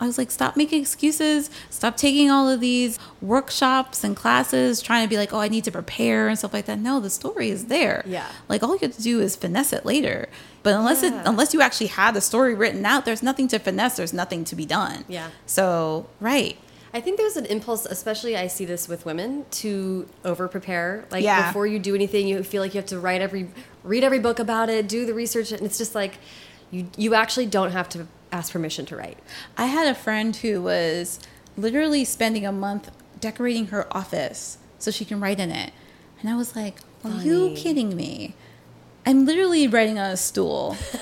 I was like, stop making excuses. Stop taking all of these workshops and classes, trying to be like, oh, I need to prepare and stuff like that. No, the story is there. Yeah. Like all you have to do is finesse it later. But unless it unless you actually have the story written out, there's nothing to finesse. There's nothing to be done. Yeah. So right. I think there's an impulse, especially I see this with women, to over prepare. Like Yeah. before you do anything, you feel like you have to write every, read every book about it, do the research, and it's just like you you actually don't have to ask permission to write. I had a friend who was literally spending a month decorating her office so she can write in it. And I was like, Are you kidding me? I'm literally writing on a stool.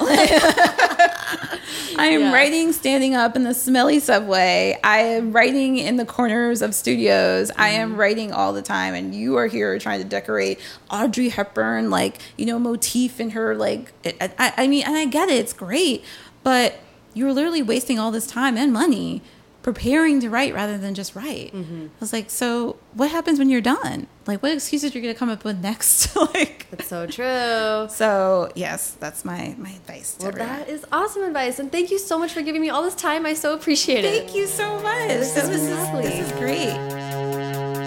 I am Yeah. writing standing up in the smelly subway. I am writing in the corners of studios. I am Mm-hmm. writing all the time. And you are here trying to decorate Audrey Hepburn, like, you know, motif in her, like, I, I I mean, and I get it, it's great. But you're literally wasting all this time and money preparing to write rather than just write. Mm-hmm. I was like, so what happens when you're done? Like, what excuses are you're going to come up with next? like, that's so true. so yes, that's my my advice. To Well, everyone. that is awesome advice, and thank you so much for giving me all this time. I so appreciate it. Thank you so much. This This, has is, lovely. this is great.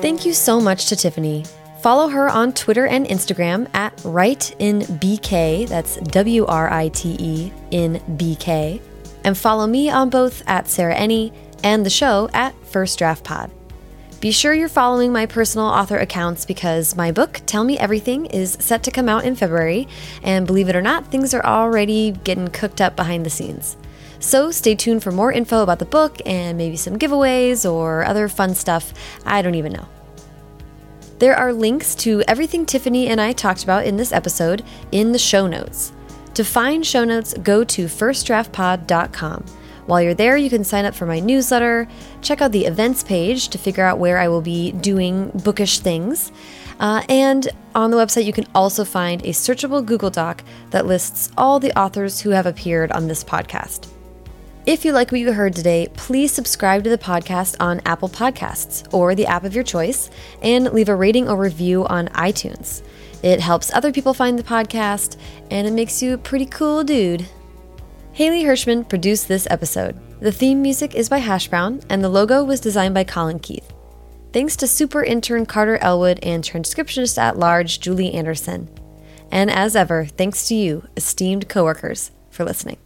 Thank you so much to Tiffany. Follow her on Twitter and Instagram at Write in BK, that's W R I T E in BK, and follow me on both at Sarah Enni and the show at First Draft Pod. Be sure you're following my personal author accounts because my book, Tell Me Everything, is set to come out in February, and believe it or not, things are already getting cooked up behind the scenes. So stay tuned for more info about the book and maybe some giveaways or other fun stuff. I don't even know. There are links to everything Tiffany and I talked about in this episode in the show notes. To find show notes, go to firstdraftpod.com. While you're there, you can sign up for my newsletter, check out the events page to figure out where I will be doing bookish things. Uh, and on the website, you can also find a searchable Google Doc that lists all the authors who have appeared on this podcast. If you like what you heard today, please subscribe to the podcast on Apple Podcasts or the app of your choice and leave a rating or review on iTunes. It helps other people find the podcast and it makes you a pretty cool dude. Haley Hirschman produced this episode. The theme music is by Hash Brown and the logo was designed by Colin Keith. Thanks to super intern Carter Elwood and transcriptionist at large Julie Anderson. And as ever, thanks to you, esteemed coworkers, for listening.